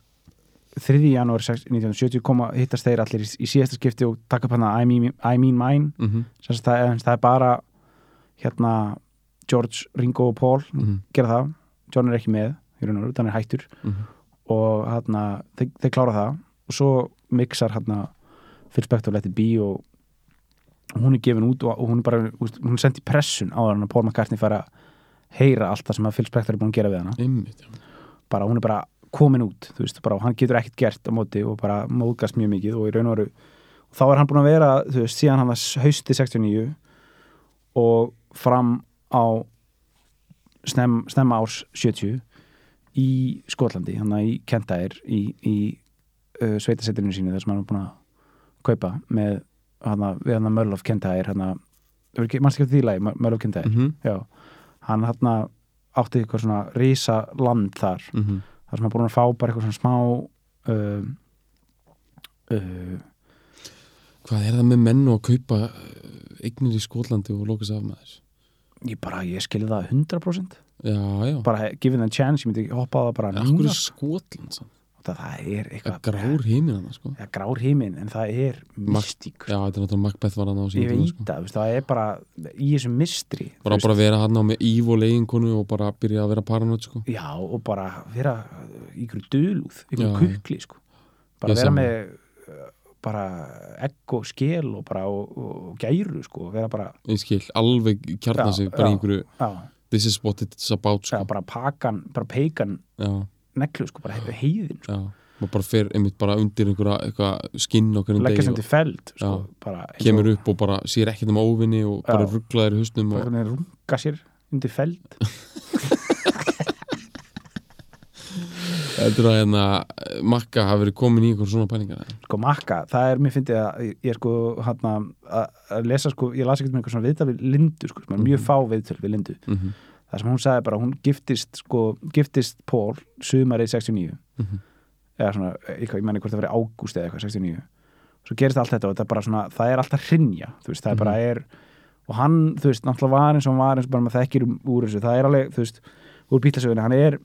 3. janúar 1970 koma hittast þeir allir í, í síðasta skipti og taka upp hana I mean, I mean Mine Mhm. sem sagt það, það er bara hérna George, Ringo og Paul Mhm. gera það, John er ekki með og veru, þannig er hættur Mhm. og hérna, þeir, þeir klára það og svo mixar hérna Phil Spector Let It Be og og hún er gefin út og, hún er bara hún er sendt í pressun á hann að Paul McCartney fara að heyra allt það sem að Phil Spector er búin að gera við hana. Einmitt, bara hún er bara komin út þú veist, bara, hann getur ekkert gert á móti og bara móðgast mjög mikið og í raun og veru þá er hann búin að vera, þú veist, síðan hann var hausti 69 og fram á snem, snemma árs 70 í Skotlandi, hann í Kentair í, í uh, sveitasettinu sínu þar sem hann er búin að kaupa með hana, við hann að Merl of Kentair hann að, mannst ekki því lagi Merl of Kentair, Mhm. já. Hann hann átti eitthvað svona rísa land þar. Mhm. þar sem hann búin að fá bara eitthvað svona smá uh, uh, hvað er það með menn og að kaupa eignir í Skotlandi og loka sig af þess? Ég bara, ég skilði það 100% já, já, bara given the chance, ég myndi hoppa á það bara en akkur er Skotland samt? Það, það er eitthvað grár hann sko. ja, grár heiminn, en það er mystík, já, þetta er náttúrulega Macbeth var hann á ég sínum tíma, veit sko. það, veist, það er bara í þessum mistri bara bara vera hann á með Ív og leiginkonu og bara byrja að vera paranoid sko. já, og bara vera ykkur dulúð, ykkur Já. kukli sko. bara Ég vera sama. með uh, bara egg og skel og bara og, og gæru sko, vera bara ég skil, alveg kjarna sig bara já, this is what it's about sko. bara pakan, bara peikan já, neglu, sko, bara he- heiðin sko. maður bara fer einmitt bara undir einhverja skinn og hvernig leggja sem til feld sko, kemur upp og bara sér ekkert um óvinni og bara Já. rugglaðir í hausnum bara og, hvernig runga sér undir feld. Heldur að hérna Makka hafi verið komin í einhver svona pælingar sko makka, það er, mér fyndið að ég, ég er sko hann að lesa sko, ég las ekkert með eitthvað svona viðtal við Lindu sko, sem er mjög fá viðtöl við Lindu. Mhm, það sem hún sagði bara, hún giftist sko, giftist Paul sumarið 69 mhm, eða svona, eitthvað, ég menni hvort það verið ágúst eða eitthvað 69, svo gerist allt þetta og þetta er bara svona, það er alltaf hrinja þú veist, það er bara er og hann, þú veist, náttúrulega var eins og hann var eins og bara maður þekkir um- úr þessu, það er alveg, þú veist úr bílasögunni, hann er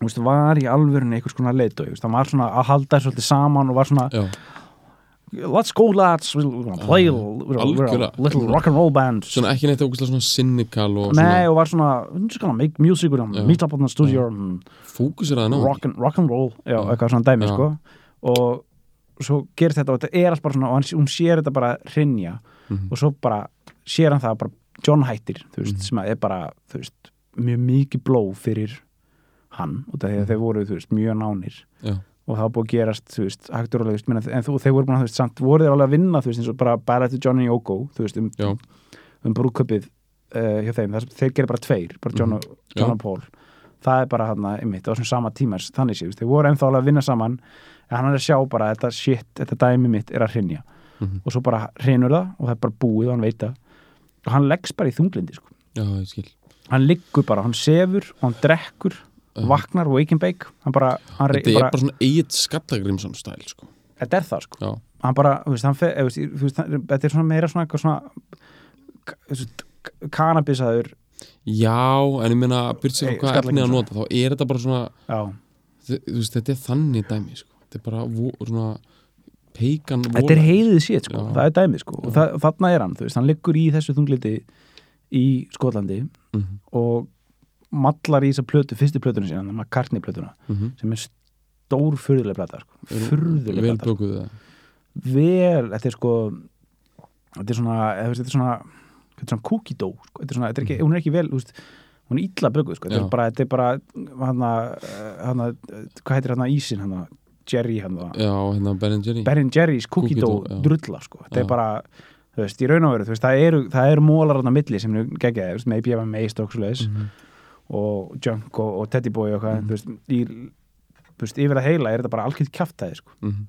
þú veist, var í alvörunni einhvers konar leitói, þú veist, hann var svona að halda þessu svolítið saman og var svona já, let's go lads we're gonna play Já, we're, we're a little rock and roll band. Svona ekki neitt ógæslega svona cynical og Nei, og var svona, we're just gonna make music we're gonna meet up on the studio fókusir að ná rock and, rock and roll já, eitthvað svona dæmi sko. Og svo gerist þetta og þetta er allt bara svona og hann, hún sér þetta bara hrinja Mhm. og svo bara sér hann það bara John hættir, þú veist, Mhm. sem er bara þú veist, mjög mikið blóð fyrir hann, því að Mhm. þeir voru þú veist, mjög nánir. Já, og það var búið að gerast, þú veist, hægt og minna, en þú, þeir voru búin að, þú veist, samt voru þeir alveg að vinna, þú veist, eins og bara bara eftir Johnny Yoko, þú veist, um, um brúköpið uh, hjá þeim, þess, þeir gerir bara tveir, bara John, Mhm. og, John og Paul. Það er bara hann að, einmitt, á þessum sama tímars þannig sé, þeir voru ennþá alveg að vinna saman en hann er að sjá bara, þetta shit, þetta dæmi mitt er að hrinja Mhm. og svo bara hrinur það og það er bara búið og hann veit það. Og hann leggst bara í þunglindi, sko. Já, hann liggur bara, hann sefur og hann drekkur. Vaknar, wake and bake hann bara, hann Þetta er bara, bara svona Egil Skallagrimsson stæl sko. þetta er það, sko. Já, hann bara, þú veist, hann fe, þú veist, þetta er svona meira svona eitthvað svona k- þú veist, k- kannabisaður já en ég meina byrja sig Nei, á hvað efni að nota þá er þetta bara svona já, þi- þú veist, þetta er þannig dæmi sko. þetta er bara vo, svona peikan þetta er heiðið sétt sko, Já. það er dæmið sko. Og, það, þarna er hann, þú veist, hann liggur í þessu þungliti í Skotlandi mm og mallar í þessa plötu, fyrstu plötuna sína, McCartney plötuna -hmm. sem er stór furðuleg plata sko. furðuleg vel plata, sko. vel, þetta er sko þetta er svona, þetta er svona þetta er svona cookie dough, sko. þetta er svona, þetta er ekki, hún er ekki vel, veist hún er illa bökuð, sko, þetta er bara, þetta er bara hana, hana, hvað heitir hana ísin hana, Jerry hana, já, hérna Ben Jerry Ben Jerry's cookie Cookie dough dough, já. drulla sko. þetta Já. er bara, þú veist, í raun og veru þú veist, það eru, það eru mólar á milli sem eru geggjaði, þú veist, með IBM Ace og svoleiðis Mhm. Og Junk og, og Teddy Boy og hvað, Mhm. þú veist, í veist, yfir að heila er þetta bara algjörð kjaftaði sko. mm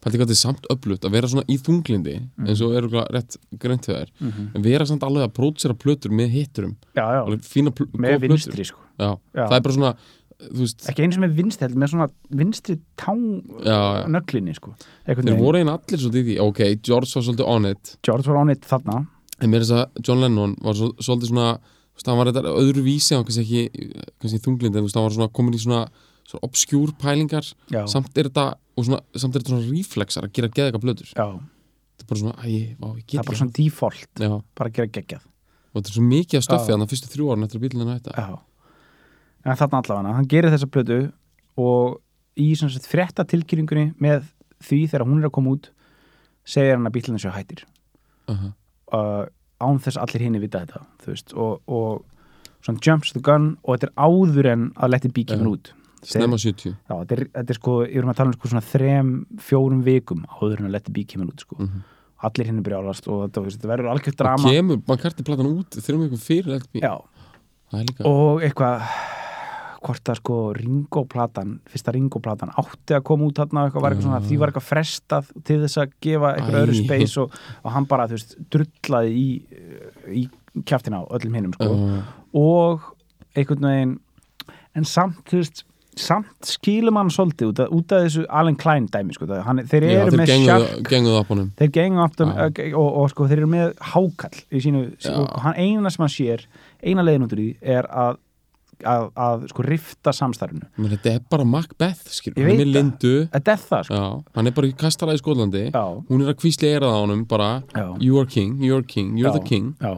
Pælti hvað þetta er samt öflugt að vera svona í þunglindi Mhm. eins og eru rétt greint þær mm en vera samt alveg að prótsera plötur með hitturum já, já, alveg fína pl með vinstri sko. já. Já. það er bara svona veist, ekki eins og með vinstri, heldur með svona vinstri tán Já, já. nöglinni sko. Þeir voru einn allir svolítið í því ok, George var svolítið on it George var áneitt þarna en mér er þess að John Lennon var svo, svolítið svona hann var þetta öðru vísi hann kannski ekki, þunglind en hann var svona komin í svona, svona obskjúr pælingar. Já, samt er þetta og svona, samt er þetta svona reflexar að gera eitthvað blöður. Já, þetta er bara svona, æ, vá, ég það get er bara ekki. svona default já, bara að gera geggjað. Og þetta er svo mikið af stöfið Já. þannig að fyrstu þrjú árin eftir að bílunum hætta. Já. En þarna allavega, hann gerir þessa plötu og í svona sett frétta tilkynningunni með því þegar hún er að koma út segir hann að bílunum séu hættir. Uh -huh. uh, án þess að allir hinni vita þetta veist, og, og svona jumps the gun og þetta er áður en að leti bí kemur Já. út snemma 70 Já, þetta er, þetta er sko, ég erum að tala um sko svona þrem, fjórum vikum áður en að leti bí kemur út sko. mm -hmm. allir hinni brjálast og þetta, veist, þetta verður algjört og drama kemur, mann karti platan út þrjum ykkur fyrir LP Já, og eitthvað hvort að sko Ringo-platan fyrsta Ringo-platan átti að koma út þarna og eitthvað var eitthvað svona, Já. því var eitthvað frestað til þess að gefa eitthvað öðru space og, og hann bara, þú veist, drullaði í, í kjaftina á öllum hinnum sko. uh, og einhvern veginn en samt, þú veist samt skilum hann svolítið út af, út af þessu Alan Klein dæmi, sko, hann, þeir já, eru þeir með sjark þeir gengu aftur Já. og, og sko, þeir eru með hákall sínu, Já. og hann eina sem hann sér eina leiðin út úr því er að að, að sko rifta samstarfinu. Men þetta er bara Macbeth, skilur Ég hann er lindu. Þetta er það sko. Já, hann er bara í kastala í Skólandi já, hún er að kvísli eirað á honum bara já, you are king, you are king, you're the king. Já,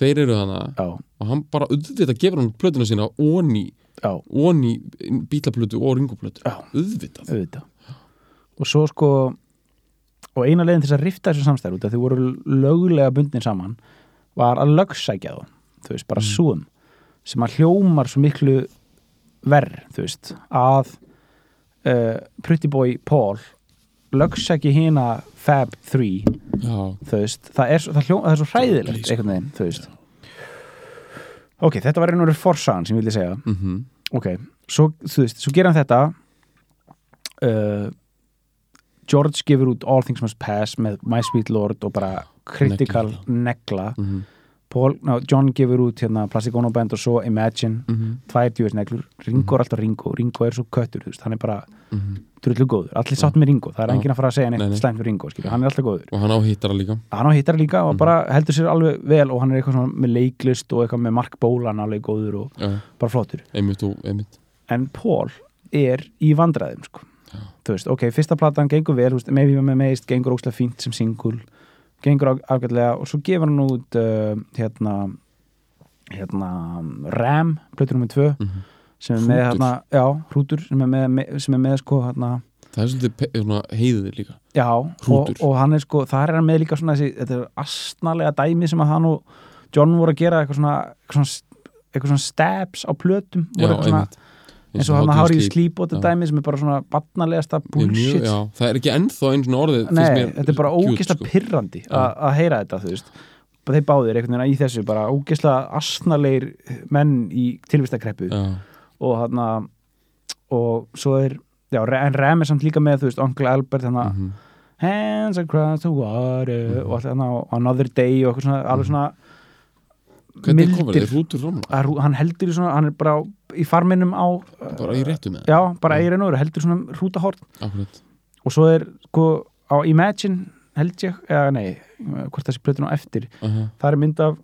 þeir eru þannig já, og hann bara auðvitað gefur hann plötuna sína onni, já, onni bílaplötu og ringuplötu Já. auðvitað. Auðvitað. Og svo sko og eina leiðin til þess að rifta þessu samstæður út að þau voru löglega bundin saman var að lögsækja þá. Þú veist, bara Mm. súum sem að hljómar svo miklu verð, þú veist, að uh, Pretty Boy Paul lögsæki hina Fab 3 já, þú veist, það er, það hljó, það er svo hræðilegt einhvern veginn, þú veist. Ok, þetta var einu orðið forsagan sem ég vildi segja. Mhm. Ok, svo, þú veist, svo gera hann þetta uh, George gefur út All Things Must Pass með My Sweet Lord og bara critical negla. Mhm Paul, no, John gefur út hérna Plastic Ono Band og svo Imagine mhm. tvær djúvis neglur, Ringo er alltaf Ringo. Ringo er svo köttur, þú veist, hann er bara mhm. drullu góður, allir sátt með Ringo, það er enginn að fara að segja neitt Nei, nei. slæmt fyrir Ringo, skilur, hann er alltaf góður. Og hann á hittara líka. Hann á hittar líka og Mhm. bara heldur sér alveg vel og hann er eitthvað svona með leiklist og eitthvað með Mark Bólan alveg góður og já, bara flottur. Einmitt og einmitt. En Paul er í vandræðum sko. þú veist, ok, fyrsta platan gengur vel, þú veist, með gengur ágætlega og svo gefur hann út uh, hérna hérna Ram, plötur nummer 2 Mhm. sem er með hérna, já, hrútur sem er með, með, sem er með sko hérna það er svolítið heiðið líka. Já, og, og hann er sko, það er hann með líka svona þessi, þetta er astnalega dæmi sem að hann og John voru að gera eitthvað svona, eitthvað svona, eitthvað svona stabs á plötum, já, einmitt eins og hann að hárið slíp og þetta dæmi sem er bara svona er bullshit. já, það er ekki ennþá einn svona orðið Nei, þetta er bara cute, ógeðslega sko. pirrandi að heyra þetta, þú veist. Þeir báðir einhvern veginn í þessu, bara ógeðslega asnalegir menn í tilvistakreppu. Og hann og svo er, já, en Rem er samt líka með, þú veist, Uncle Albert þannig mhm, Hands across the water og allt þarna, og Another Day og eitthvað svona, alveg svona hvernig komur það, rútur fram að rú- hann heldur í svona, hann er bara í farminum á bara í réttu með. Já, bara eigin og heldur svona hrútahort akkurat, og svo er, sko, á Imagine held ég, eða nei hvort þessi plötun á eftir, aha, það er mynd af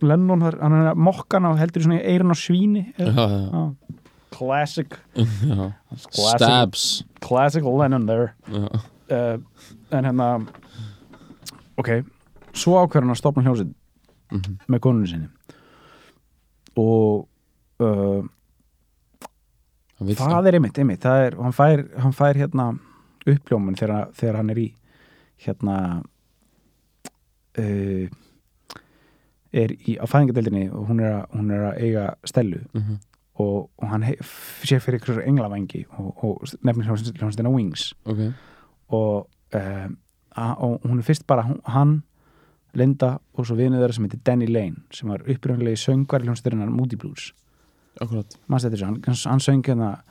Lennon, hann er mokkan og heldur svona eirin á svíni já, já, Já. classic. Classic, stabs. Classic Lennon there. Uh, en hérna ok, svo ákveður hann að stopna hljómsveit mhm, með konunni sinni. Og uh, það er einmitt, einmitt það er, hann, fær, hann fær hérna uppljómun þegar, þegar hann er í hérna uh, er í, á fæðingadeldinni og hún er að, hún er að eiga stelu mhm, og, og hann sé fyrir ykkur englavangi og, og nefnir hljómsveitina Wings. Ok, og, um, og hún er fyrst bara hún- hann, Linda og svo þeirra sem heitir Danny Lane sem var uppröndilegi söngvar hljómsveitina Moody Blues hann, hann söng hérna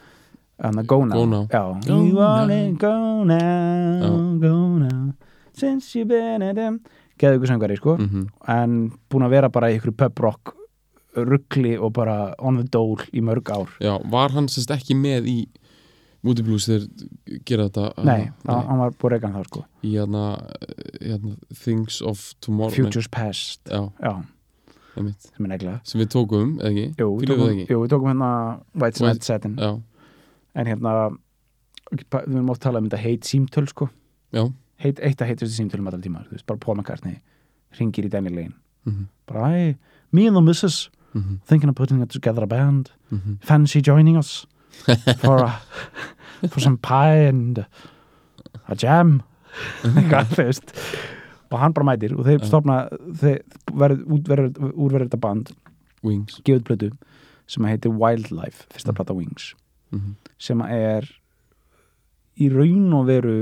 hérna Go Now, Go Now. Já, Go You wanna go now, Já. go now Since you've been at them. Geðu ykkur söngvari sko. Mhm, en búin að vera bara í ykkur pub rock ruggli og bara on the dole í mörg ár. Já, var hann sérst ekki með í Moody Blues þegar gera þetta? Nei, það, hann var búin regan þá sko. Í hérna, hérna Things of Tomorrow Futures Past. Já, Já, sem er neglega sem við tókum, eða ekki? Jú, við tókum, ekki? jú, við tókum hérna White Satin. Já, en hérna við erum oft talað um þetta heit símtöl sko. Heit, eitt að heitustu símtölum allra tíma, veist, bara Paul McCartney ringir í Danny Lane. Mhm, bara, hey, me and the missus mhm, thinking of putting together a band. Mhm. fancy joining us for a, for some pie and a jam. Eitthvað, þú veist og hann bara mætir og þeir Já. stopna þeir verður úrverður þetta band Wings gefið plötu sem heitir Wildlife, fyrsta Mm. plata Wings mhm, sem er í raun og veru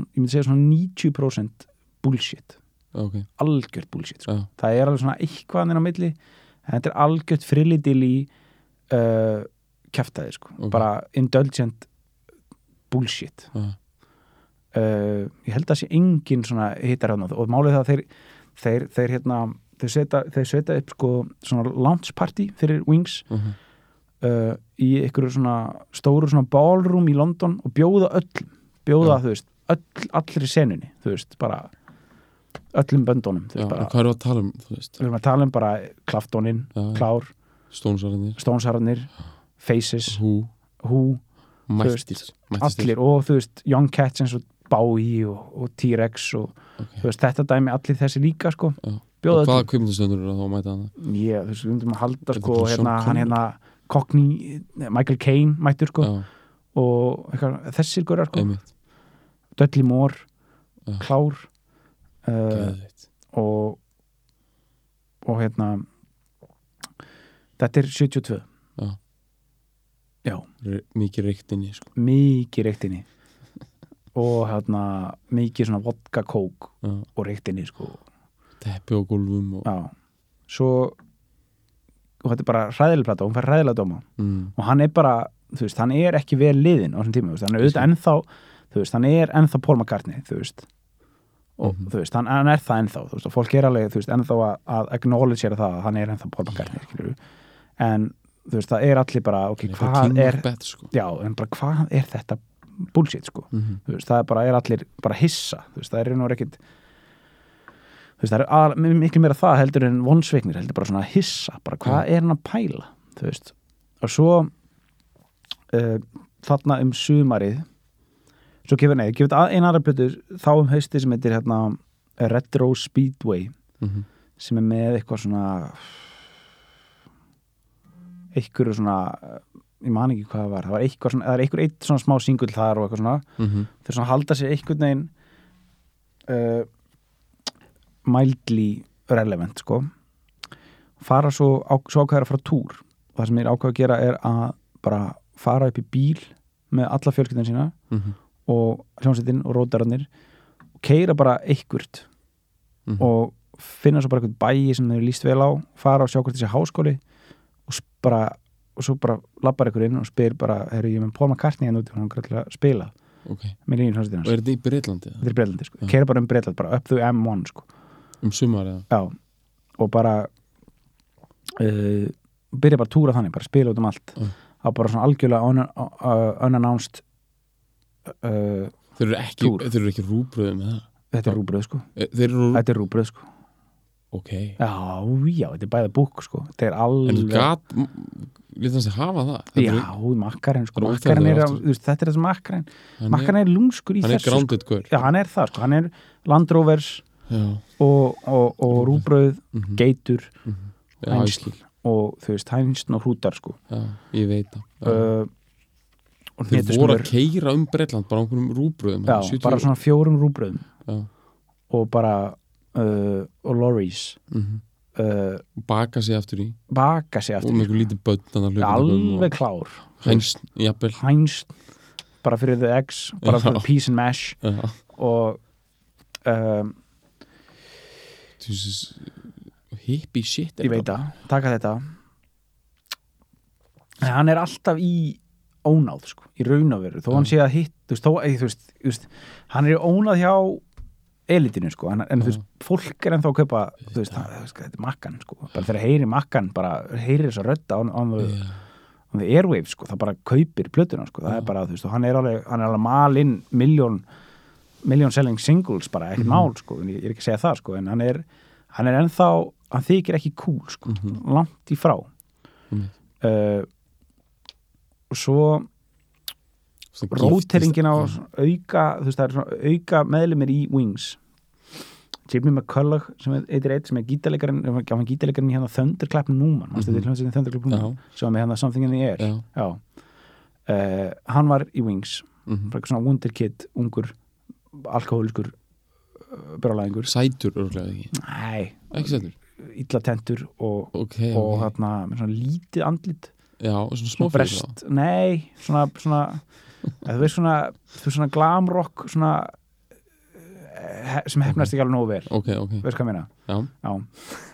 ég myndi segja svona 90% bullshit, ok, algjört bullshit sko. já, það er alveg svona eitthvað á milli en þetta er algjört frillidil í uh, kæftæði sko. Ok. bara indulgent bullshit já, uh, ég held að sé engin svona hittar hann og málið það að þeir þeir, þeir hérna þeir setja, þeir setja upp sko svona launch party fyrir Wings mhm, uh, í einhverju svona stóru svona ballroom í London og bjóða öllum bjóða, Já. þú veist, öll, allri senunni þú veist, bara öllum böndunum, já, bara hvað eru að tala um, þú veist? Við erum að tala um bara Klaftónin, já, Klár, Stónsarðinir, Faces, Who, Who Mættir. Mættir. allir og þú veist, Young Cats eins og Bowie og, og T-Rex og Ok. þú veist, þetta dæmi allir þessi líka sko, Já. bjóða Og hvaða öllum kvipmyndastöndur eru að þá að mæta hana? ég, þú veist, við myndum að halda sko, hérna, hann hérna Cockney, Michael Caine mættur sko. Já, og eitthvað, þessir górar sko. Dudley Moore, Já. Klár uh, og og hérna þetta er 72 Já. já, Mikið reykt inni, sko. Mikið reyktinni og hérna mikið svona vodka kók Já, og reyktinni sko. Teppi á gólfum og já, svo og þetta er bara hræðileg plata, hún fær hræðilega dóma. Mm, og hann er bara, þú veist, hann er ekki vel liðin á þessum tíma, þú veist, hann er auðvitað ennþá þú veist, hann er ennþá Paul McCartney þú veist, og Mhm. þú veist, hann, hann er það ennþá, þú veist, og fólk er alveg, þú veist, ennþá að, að acknowledge það að hann er ennþá Paul McCartney, skilur en þú veist, það er allir bara, ok, hvað er bet, sko. Já, bara hvað er þetta bullshit, sko, Mhm, þú veist, það er bara, er allir bara hissa, veist, það er nú ekkit þú veist, það er að, miklu meira það heldur en vonsveiknir, heldur bara svona hissa, bara hvað er hann að pæla, þú veist? Og svo uh, þarna um sumarið svo gefur, nei, gefur þetta eina aðra plötu þá um hausti sem heitir hérna Retro Speedway mm sem er með eitthvað svona eitthvað svona ég man ekki hvað það var, það var eitthvað svona það er eitthvað eitt svona smá singull þar og eitthvað svona -hmm. þeir svona halda sér einhvern veginn uh, mildly relevant sko fara svo, á, svo ákveður að fara túr og það sem ég er ákveð að gera er að bara fara upp í bíl með alla fjölskyldin sína Mhm. og hljómsveitin og rótararnir og keira bara einhvert Mhm. og finna svo bara eitthvað bæi sem þeir líst vel á fara og sjá hvort þessi háskóli og bara og svo bara lappar ykkur inn og spyr bara herru ég er með Paul McCartney hérna úti og hann er til að spila. Ok, með hljómsveitin hans. Og er þetta í Breitlandi þetta er Breitlandi sko, Já. keira bara um Breitland bara up the M1 sko, um sumar eða? Já. Og bara uh, byrja bara að túra þannig, bara spila út um allt. Já. á bara svona algjörlega uh, unannounced uh, þeir eru ekki, ekki rúbröðum með það? Þetta er rúbröð sko. Eh, þeir eru, þetta er rúbröð sko ok. Já, já, þetta er bæða búk sko. Þetta er en þú alveg gat lítið hans að hafa það? Þetta já, eru- makkarinn sko. er makkarinn er, þú veist, þetta er þessi makkarinn. Hann er, makkarinn er lúmskur í hann er þessu sko. grounded gaur já, hann er það sko, hann er Land Rovers já, og, og, og rúbröð mhm, geitur mhm. já, ég hænsl og þú veist, hænsn og hrútar sko. Já, ég veit það. Já. uh, þeir voru að keira um Breitland bara á einhverjum rúbröðum já, þarna, 70 bara svona fjórum rúbröðum já, og bara uh, og lorries. Mhm. uh, og baka sig aftur í. Baka sig og aftur með einhver lítið að alveg klár. Hæns, jafnvel. Hænsn bara fyrir the eggs, bara Já. fyrir peas and mash. Já, og um, hippie shit ég veit það, taka þetta. En hann er alltaf í ónáð sko, í raun og veru. Þó hann sé að hitt, þú veist, þó, þú veist hann er í ónáð hjá elitinu sko, en, en þú veist, fólk er ennþá að kaupa, þú veist, það, þetta er makkan sko, bara þegar heyri makkan, bara heyri þess að on, the, Já, on the airwaves sko, það bara kaupir plötuna sko, það Já. er bara, þú veist, og hann er alveg hann er alveg malinn miljón miljón selling singles bara, ekkert Mhm. mál sko, en ég, er ekki að segja það sko, en hann er hann er ennþá, hann þykir ekki cool sko, Mhm. langt í frá. Mhm. uh, og svo róteringin á auka, þú veist, það er svona auka meðlumir í Wings Jimmy McCullough sem er- heitir eitt sem er gítalegarinn, gítalegarinn hérna Thunderclap stæði Mhm. hljómsveitin Thunderclap. Núman, sem með hérna Something in the Air. Já, Já. Uh, hann var í Wings mhm. bara eitthvað svona wonder kid, ungur alkohóliskur uh, brálaðingur sætur örglega ekki? Nei, ekki sætur, illa tentur og, ok, og ok. þarna með svona lítið andlit. Já, og svona svona brest, nei svona, svona eða þú veist svona, svona glamrock svona eh, sem hefnast ekki alveg nógu vel. Ok, ok, veist hvað ég meina? já. Já,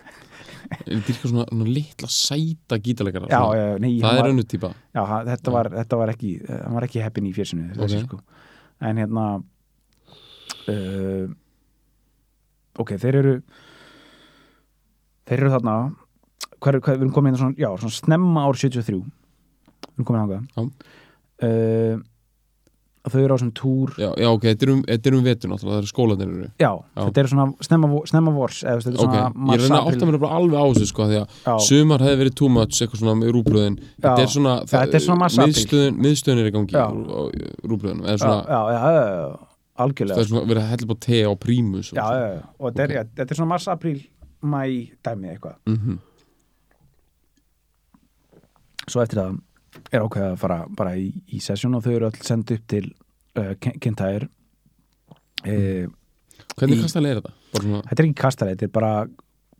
er þetta svona, svona litla sæta gítalegara já, svona. já, nei, það er önnu hann- þetta, var, þetta var ekki var ekki heppin í fjörsinu þessi sko. En hérna uh, ok, þeir eru þeir eru þarna. Hver, hver, við erum komin hérna svona, já, svona snemma ár 73 við erum komin Já. hanga uh, og þau eru á þessum túr. Já, já, ok, þetta er um, þetta er um vetur náttúrulega, það eru skólanir eru. Já, þetta eru svona snemma, snemma vors eða þetta ok, er svona ég reyna að átta mér bara alveg á þessu sko, því að já, sumar hefði verið too much eitthvað svona með rúbröðin þetta er svona, Já, þetta er svona massa-apríl. miðstöðun, miðstöðun er í gangi Já. rúbröðin, eða já, svona, já, já, já, já, það algjörlega er svona verið að hella på te á prímus já, já, já, og þetta er, já, þetta er svona mars, apríl, mæ dæmi eitthvað. -hmm. svo eftir það er ákveða að fara bara í, í sessjón og þau eru öll sendt upp til uh, Kintæðir uh, hvernig Í- kastalega er þetta? Bara svona, þetta er ekki kastari, þetta er bara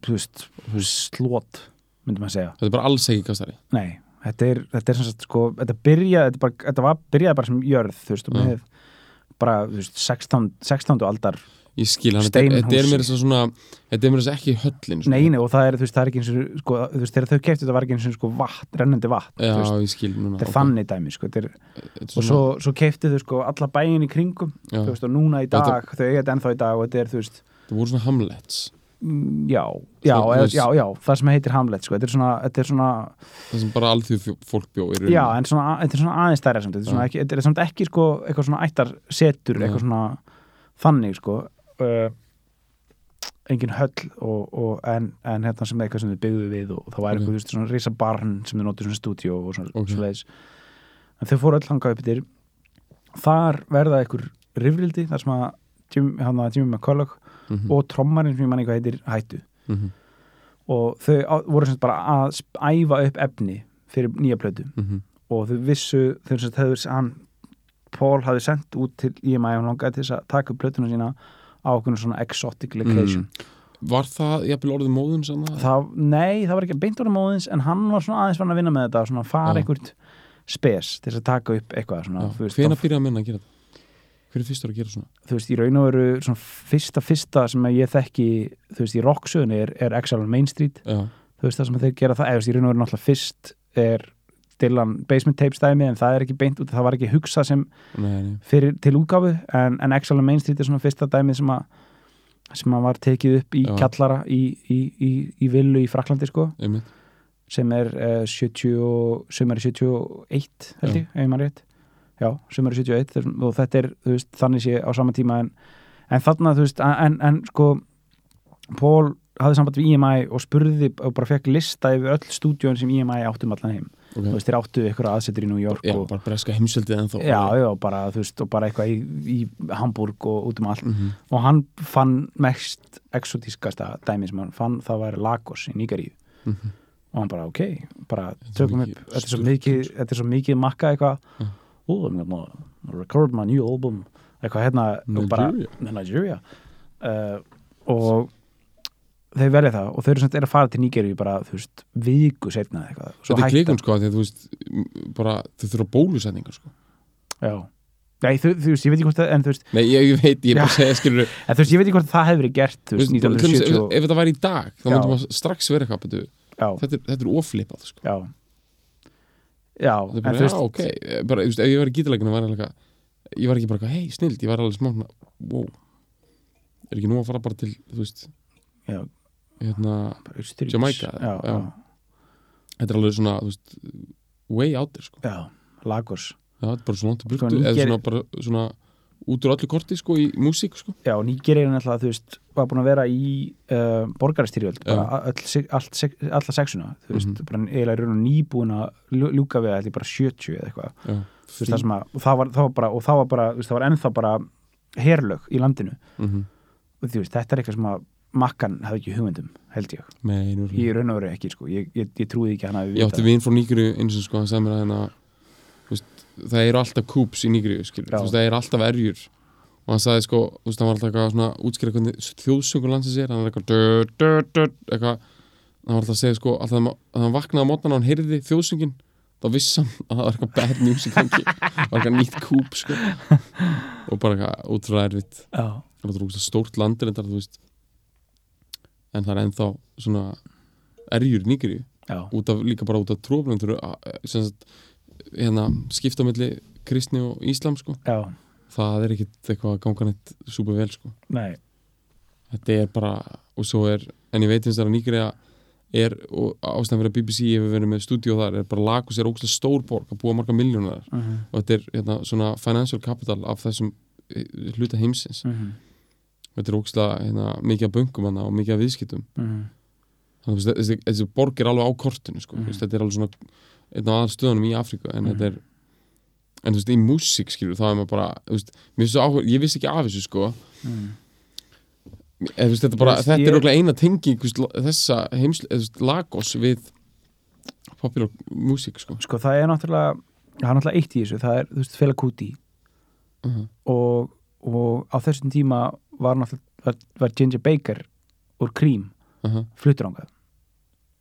veist, slót myndum að segja, þetta er bara alls ekki kastari nei þetta er, þetta er sem sagt sko, þetta byrjaði þetta, bara, þetta var, byrjaði bara sem jörð þú veist, og Já. með bara, þú veist, 16, 16. aldar ég skil hann, þetta þetta er mér þess að svona þetta er mér þess ekki höllin sko. Nei, nei, og það er, veist, það er ekki eins og sko, þegar þau keftu þetta var ekki eins og sko vatn, rennandi vatn, já, veist, ég skil núna þetta er þannig dæmi, sko, þetta er, Þetta og svo, svo keftu þau sko alla bæin í kringum, veist, og núna í Þetta- dag, þau eiga þetta ennþá í dag og þetta er, þú veist, það voru svona hamlets. Mm, já, já, þú eða, já, já, það sem heitir Hamlet, sko, þetta er svona, þetta er svona, það sem bara alþjóð fólk bjó í rauninni. Já, en svona, þetta er svona aðeins stærra samt, þetta er svona Já. ekki, þetta samt ekki, sko, eitthvað svona ættar setur, Nei. eitthvað svona þannig, sko, uh, engin höll og, og en, en hérna sem eitthvað sem þau byggðu við og, það var Ok. eitthvað, þú veist, svona risa barn sem þau notu svona stúdíó og svona, Ok. okay. en þau fóru öll hanga upp yfir þar verða einhver rifrildi þar sem að að Jimmy McCulloch Mhm. og trommarinn sem ég manni hvað heitir hættu Mhm. og þau á, voru sagt bara að æfa upp efni fyrir nýja plötu Mhm. og þau vissu þau sem sagt hefur hann Paul hafði sendt út til EMI og hann langaði til þess að taka upp plötuna sína á okkur svona exotic location. Var það jafnvel orðið móðun sann það, nei, það var ekki beint orðið móðins en hann var svona aðeins fann að vinna með þetta svona fara einhvert spes til þess að taka upp eitthvað svona, Hvena byrjaði menna að gera þetta? Hver er fyrstur að gera svona? þú veist, í raun og veru svona fyrsta fyrsta sem að ég þekki þú veist, í rocksöðunni er, er Exile on Main Street. Já, þú veist, það sem þeir gera það, eða þú veist, í raun og veru náttúrulega fyrst er Dylan Basement Tapes dæmi en það er ekki beint út, það var ekki hugsað sem nei, nei fyrir til útgáfu en, en Exile on Main Street er svona fyrsta dæmið sem að sem að var tekið upp í Já. kjallara í, í, í, í villu í Fraklandi sko. Einmitt. sem er uh, 70 og- sem er 71 held ég, ef maður rétt. Já, sem er 71 þessum- og þetta er, veist, þannig sé á sama tíma en, en þarna, þú veist, en, en sko Paul hafði samband við EMI og spurði og bara fekk lista yfir öll stúdíun sem EMI áttum allan heim Ok. þú veist, þeir áttu ykkur aðsetur í New York Já, og, bara breska heimsveldið ennþá já, já, bara, þú veist, og bara eitthvað í, í Hamburg og út um allt Mhm. og hann fann mest exotískasta dæmi sem hann fann, það væri Lagos í Nígaríu Mhm. og hann bara, ok, bara tökum upp, þetta er svo mikið þetta er svo mikið makka eitthvað Ja. ó, I'm gonna record my new album eitthvað hérna og bara, Nigeria. Nigeria uh, og þeir velja það og þau eru samt er að fara til Nígeríu bara, þú veist, viku setna eitthvað Þetta er klikun sko, því að þú veist bara, þau þurfa bólusetningar sko. Já. Nei, þú, þú veist, ég veit ekki hvort það, en þú veist, Nei, ég, ég veit, ég bara segja, skilur en, þú veist, ég veit ekki hvort það hefur verið gert, þú veist, ef, 1970 og, ef þetta væri í dag, þá myndum maður strax vera eitthvað þetta er, er oflipað sko. já. Já, Þetta er bara, já, ok, eh, bara, þú veist, ef ég var í gítaleginu var ég alveg eitthvað, ég var ekki bara eitthvað, hei, snild ég var alveg smá, svona, wow. Er ekki nú að fara bara til, þú veist já, hérna. Jamaica, já, já. þetta er alveg svona, veist way out there, sko, Lagos. Þetta er bara svona langt í burtu, Sko, eða svona bara, svona út úr öllu korti, sko, í músík, sko. Já, Níger er náttúrulega, þú veist, var búin að vera í uh, borgarastyrjöld, bara öll, se- allt, se- alla sexuna, þú veist, Mhm. bara eiginlega í raun og nýbúin að ljú- ljúka við ætli bara 70 eða eitthvað, þú veist, það sem að, og það var, það var bara, og það var bara, þú veist, það var ennþá bara herlög í landinu, mm og þú veist, þetta er eitthvað sem að makkan hefði ekki hugmyndum, held ég, Nei, ég raun og veru ekki, sko, ég, ég, ég trúði ekki að hann hafi Ég átti vinn frá Nígriu eins og sko, hann sagði mér að hérna, það eru alltaf kúps í Nígriu, skilur, veist, það eru alltaf erjur. Og hann sagði sko, þú veist, hann var alltaf eitthvað svona útskýra hvernig þjóðsöngur landsins er hann er eitthvað dö, dö, dö, eitthvað hann var alltaf að segja sko, alltaf að að hann vaknaði á mótnan og hann heyrði þjóðsöngin þá vissi hann að það var eitthvað bad news gangi. Var eitthvað nýtt kúp, sko. Og bara eitthvað útrúlega erfitt. Það ógeðslega stórt landir en það, þú veist en það er ennþá svona erjur já, út af, líka bara út af tróflum sagt, hérna, skipta melli kristni og íslam sko. já, það er ekkit eitthvað að ganga neitt súpa vel sko. nei, þetta er bara, og svo er en ég veit eins og það að Nígriða er, og ástæðan fyrir að BBC hefur verið með stúdíu þar, er bara Lagos er ógæslega stór borg að búa marga miljónar uh -huh. og þetta er hérna, svona financial capital af þessum eh, hluta heimsins Uh -huh. Þetta er ógæslega hérna, mikið af böngum og mikið af viðskiptum Uh -huh. þannig að þessi, borg er alveg á kortinu sko. Mhm. mm. þetta er alveg svona einn af aðstöðunum í Afríku en Mhm. þetta er en þú veist, í músík skilur þá er maður bara, þú veist, áhuga ég vissi ekki af þessu sko eða, þú veist, þetta, bara, veist, þetta ég- er okkur eina tenging þessa heims, eða, þú veist, Lagos við popular músík sko. Sko, það er náttúrulega það er náttúrulega eitt í þessu, það er, þú veist, Fela Kuti -huh. og, og á þessum tíma var var, var Ginger Baker úr Cream Uh -huh. fluttur ángað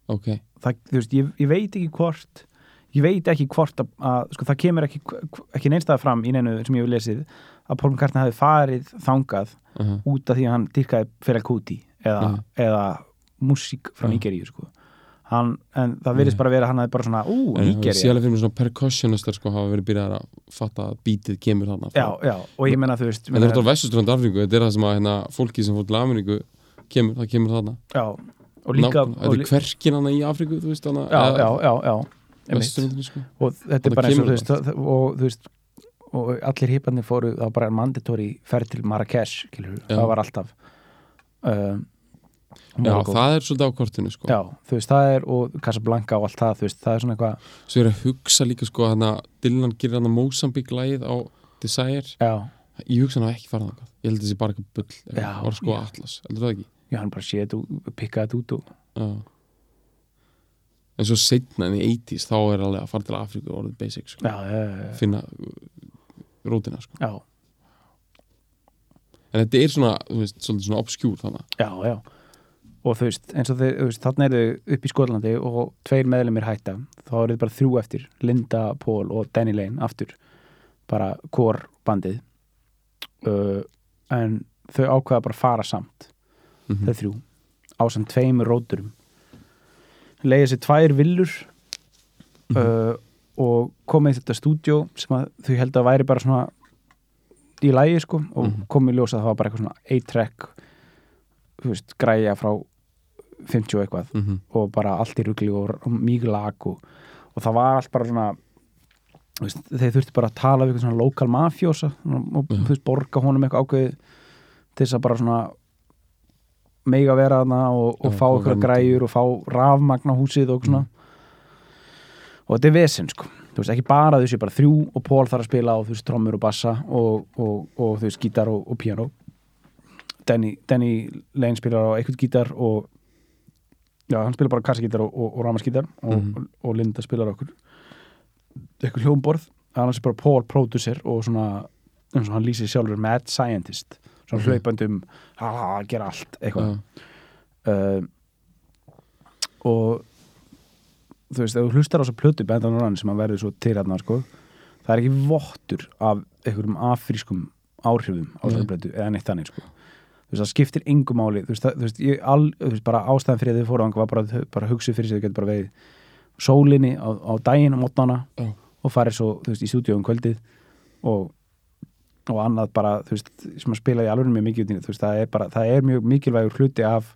ok, það, þú veist, ég, ég veit ekki hvort ég veit ekki hvort að, að sko, það kemur ekki, ekki neinstæða fram í neinu sem ég hef lesið að Paul McCartney hafi farið þangað uh -huh. út af því að hann dyrkaði Fela Kuti eða, Mhm. eða músík frá Já. Nígeríu sko. Hann, en það virðist Nei. bara vera að hann hafi bara svona, ú, en ég Nígeríu sé alveg fyrir mig svona percussionistar sko, hafa verið byrjað að fatta að bítið kemur þarna frá. já, já, og ég menna þú veist en það er út á vestuströnd Afríku, þetta er það sem að hérna, fólki sem fór til Ameríku kemur, það kemur þarna. Já, og líka og, þetta er hverkin hana í Afríku þú veist hana já, já, já, já einmitt. vesturlundinu sko. Og þetta er bara eins og þú veist það- og þú veist og allir hipparnir fóru, það var bara mandatory ferð til Marrakesh, það var alltaf. Um, já, Marokko. það er svolítið á kortinu sko já, þú veist, það er og Casablanca og allt það, þú veist, það er svona eitthvað svo er að hugsa líka sko hana Dylan gerir hana Mozambique lagið á Desire já, ég hugsa hann hafa ekki farað þangað ég held að þessi bara eitthvað bull Já, var að skoða já. Atlas, heldur það ekki já, hann bara sé þetta, pikkaði þetta út og já. en svo setna en í 80s þá er alveg að fara til Afríku og orðið basic sko. já, já, já, finna uh, rótina sko. já, en þetta er svona, þú veist, svolítið svona obskjúr þannig já, já og þú veist, eins og þau, þú veist, þarna eru þau upp í Skotlandi og tveir meðlemir hætta þá eru þau bara þrjú eftir, Linda, Paul og Danny Lane aftur bara kór bandið uh, en þau ákveða bara fara samt mm þau þrjú á samt tveimur róturum leiði sér tvær villur Mhm. uh, og komið þetta stúdjó sem að þau held að væri bara svona í lægi sko og Mhm. komið í ljós að það var bara eitthvað svona A-track veist, græja frá 50 og eitthvað -hmm. og bara allt í rugli og, og mjög lag og, og það var allt bara svona veist, þeir þurfti bara að tala við eitthvað svona lokal mafjósa og þú veist, borga honum eitthvað ákveðið til þess að bara svona mega vera þarna og, og Já, fá eitthvað græjur og fá rafmagn á húsið og svona. Og þetta er vesen sko. Þú veist, ekki bara þessi bara þrjú og Pól þarf að spila á þú veist, trommur og bassa og, og, og þú veist, gítar og, og piano Danny, Danny Lane spilar á eitthvað gítar og já, hann spilar bara kassagítar og, og, og ramaskítar og, Mhm. og, og Linda spilar okkur eitthvað hljómborð annars er bara Paul producer og svona eins og hann lýsir sjálfur mad scientist svona Ok. hlaupandum að gera allt eitthvað Já. uh, og þú veist, ef þú hlustar á þessa plötu Bendan Rann sem að verður svo til hérna sko, það er ekki vottur af einhverjum afrískum áhrifum á Nei. plötu eða neitt þannig sko. Þú veist, það skiptir engu máli þú veist, það, þú veist, ég, all, þú veist bara ástæðan fyrir þau fóru þangað var bara, bara hugsið fyrir sig þau getur bara veið sólinni á, á daginn á mótnana Já. og farið svo, þú veist, í stúdíu um kvöldið og, og annað bara, þú veist, sem að spila í alveg mjög mikið út í, þú veist, það er bara, það er mjög mikilvægur hluti af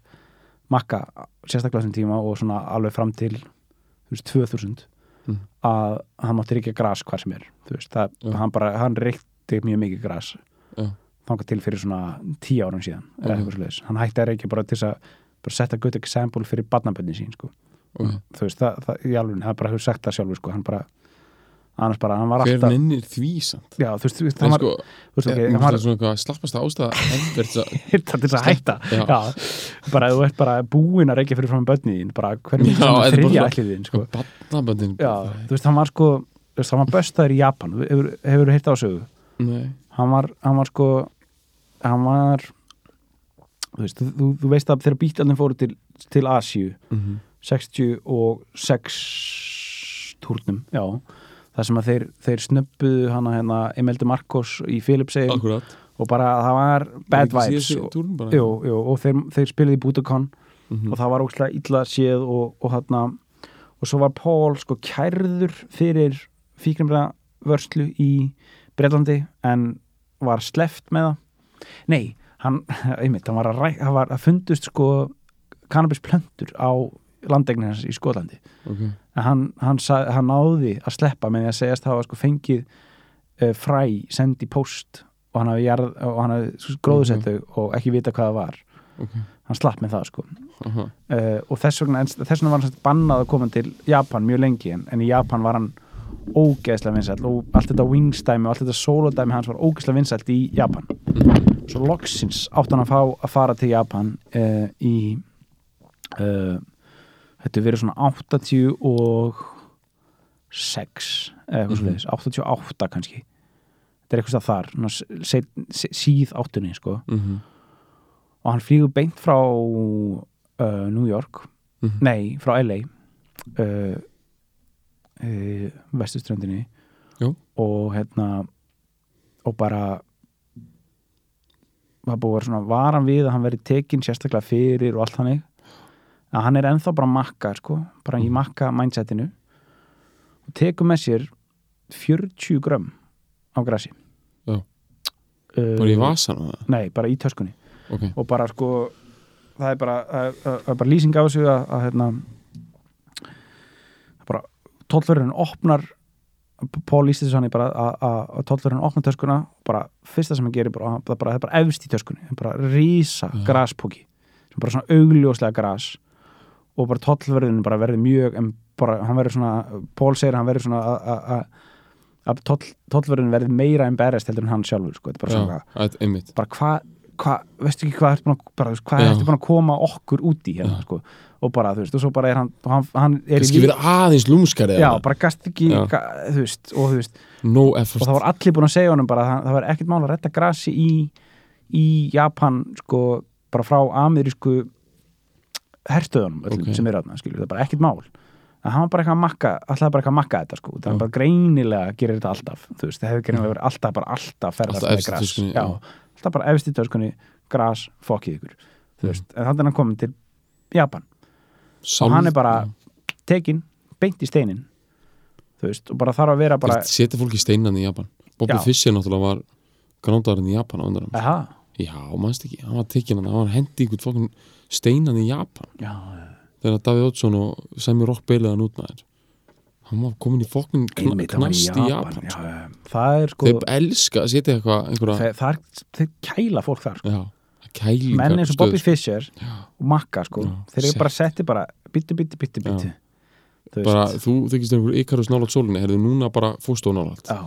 makka, sérstaklega þessum tíma og svona alveg fram til þú veist, 2000 Mhm. að hann mátti reykja gras hvar sem er þú veist, það, Já. hann bara, hann reykti mjög mikið gras Já. Þangað til fyrir svona tíu árum síðan eða Ok. eitthvað svoleiðis. hann hætti að reykja bara til að bara setja good example fyrir barnabönni sín sko. Ok. þú veist, það, það, í alveg, hann bara hefur sagt það sjálfur sko. hann bara, annars bara, hann var alltaf nennir því samt já, þú veist, þú veist, hann var, sko, okay, hann var svona eitthvað ástæða Everts að þetta til þess að hætta Já. já, bara þú ert bara búinn að reykja fyrir fram bönni þín, bara hvernig eða það bara þriðja svona- ætlið þín, sko. Hann var hann var sko hann var þú veist, þú, þú veist að þegar bílarnir fóru til, til Asíu Mm 66 túrnum, já. það sem að þeir, þeir snöbbuðu hana hérna Emeldi Marcos í Philipsheim og bara það var bad vibes og, jú, jú, og þeir, þeir spiluðu í Budokan Mhm. og það var óslega illa séð og, og hérna og svo var Paul sko kærður fyrir fíknumra vörslu í Breitlandi en var sleft með það nei, hann, einmitt, hann var að, ræ, hann var að fundust sko kannabisplöntur á landegnir hans í Skotlandi Ok. en hann, hann, hann náði að sleppa með því að segjast hafa sko fengið uh, fræ sendi post og hann hafi, jarð, og hann hafi gróðsett þau og ekki vita hvað það var Ok. hann slapp með það sko Aha. uh, og þess vegna, en þess vegna var hann bannað að koma til Japan mjög lengi en, en í Japan var hann ógeðslega vinsæll og allt þetta wingstæmi og allt þetta solodæmi hans var ógeðslega vinsælt í Japan svo loksins átt hann að fá að fara til Japan uh, í uh, þetta verið svona 80 og 6 eða eitthvað Mhm. svoleiðis, 88 kannski þetta er eitthvað þar síð áttunni sko Mhm. og hann flýgur beint frá uh, New York Mhm. nei, frá LA uh, vestuströndinni og hérna og bara var búið svona varan við að hann veri tekin sérstaklega fyrir og allt hannig að hann er ennþá bara makka sko, bara í Mhm. makka mindsetinu og tekur með sér 40 grömm á grassi. Uh, bara í vasan það nei, bara í töskunni. Ok, og bara sko það er bara, það er- það er bara lýsing á þessu að, að hérna bara tollverðurinn opnar Pól lýsti þessu hann bara að, tollverðurinn opnar töskuna bara fyrsta sem hann gerir bara, það, er bara, bara efst í töskunni bara rísa Já. graspóki sem bara svona augljóslega gras og bara tollverðurinn bara verður mjög en bara hann verður svona, Pól segir hann verður svona að- að- tollverðin verði meira embarrassed heldur en hann sjálfur sko. bara svona bara hvað hva, veistu ekki hvað ertu búin að, hvað Já. ertu búin að koma okkur út í hérna, sko. og bara, þú veist, og svo bara er hann hann, hann er kannski verið aðeins lúmskari já, bara gast ekki ga, þú veist, og þú veist, no og það var allir búin að segja honum bara, að það, það var ekkert mál að retta grasi í í Japan, sko bara frá amerísku herstöðunum öllum Ok. sem er aðna, það er bara ekkert mál að hann var bara eitthvað að makka, alltaf bara eitthvað að makka þetta sko, Já. er bara greinilega gerir þetta alltaf, þú veist, það hefur greinilega verið alltaf bara alltaf ferðast Alltaf með í já, já. Alltaf bara efst í töskunni gras, fokkið ykkur Mm. en þannig er hann komin til Japan. Sálf, og hann er bara tekin, beint í steinin veist, og bara þarf að vera bara setja fólki steinan í Japan? Bobby Já. Fischer náttúrulega var grandarinn í Japan á undan aha, já, mannst ekki, hann var tekinn hann var hendi ykkur fólkin steinan í Japan. Já, þegar Davíð Oddsson og Sammy Rock beilaði hann út með þér hann var komin í var knast í Japan, já, sko. já, það er sko þeir elska að setja eitthvað einhverja, þeir, þeir kæla fólk þar sko. menn eins og stöð, Bobby sko. Fischer Já. og Makka sko, Já, þeir eru bara setti bara byttu, byttu, byttu Já. þú bara, veist þú þykist einhver Icarus nálat sólinni heyrðu núna bara fóstu á nálat já,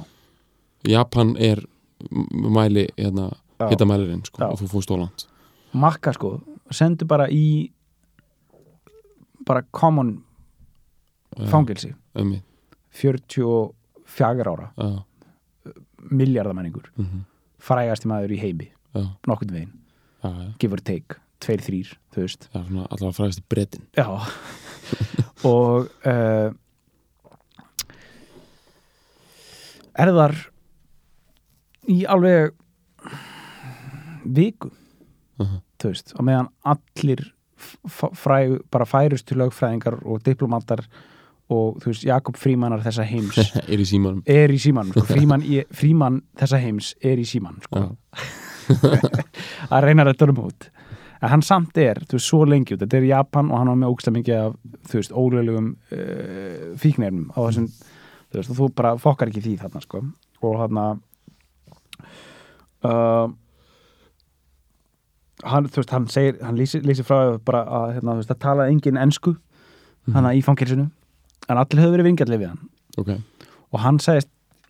Japan er mæli hérna, Já. hitamælirinn sko, og þú fóstu á land Makka sko, sendu bara í bara common fangilsi um, 44 ára. Miljardamenningur, mhm, frægasti maður í heimi. Já, nokkurn veginn, give or take. Tveir, þrýr, þú veist. Allavega fræðist í brettin og uh, erðar í alveg viku Mhm. þú veist, og meðan allir fræ, bara færustu lögfræðingar og diplomatar og þú veist, Jakob Frímanar þessa heims. Er í símanum. Er í símanum, sko, Fríman, í- Fríman þessa heims er í síman sko. Að reyna að dörma út. En hann samt er, þú veist, svo lengi út. Þetta er Japan og hann var með ógstlega mikið af þú veist, ólegum uh, fíknefnum á þessum, þú veist, og þú bara fokkar ekki því þarna, sko. Og þarna uh, hann, þú veist, hann segir hann lýsir, frá bara að, hérna, þú veist, það talaði engin ensku hann í fangilsinu en allir höfðu verið vingjalli við hann. Ok, og hann segist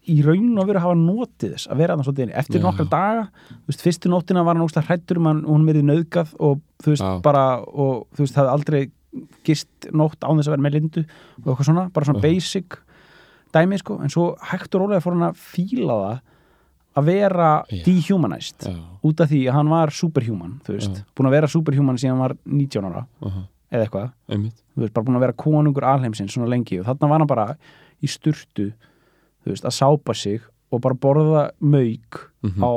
í raun og veru hafa notið þess að vera þarna svolítið eftir Já. nokkra daga, þú veist, fyrstu nóttina var hann óslega hrættur um hann og hún verið nauðgað og þú veist, Já. bara og þú veist, það hafði aldrei gist nótt án þess að vera með lindu og eitthvað svona, bara svona Já. basic dæmi, sko, en svo hægt og rólega fór hann að fíla það að vera dehumanized út af því að hann var superhuman, þú veist, búin að vera superhuman síðan hann var 19 ára. Aha, eða eitthvað. Þú veist, bara búin að vera konungur alheimsins svona lengi og þarna var hann bara í sturtu þú veist, að sápa sig og bara borða mauk Mhm. á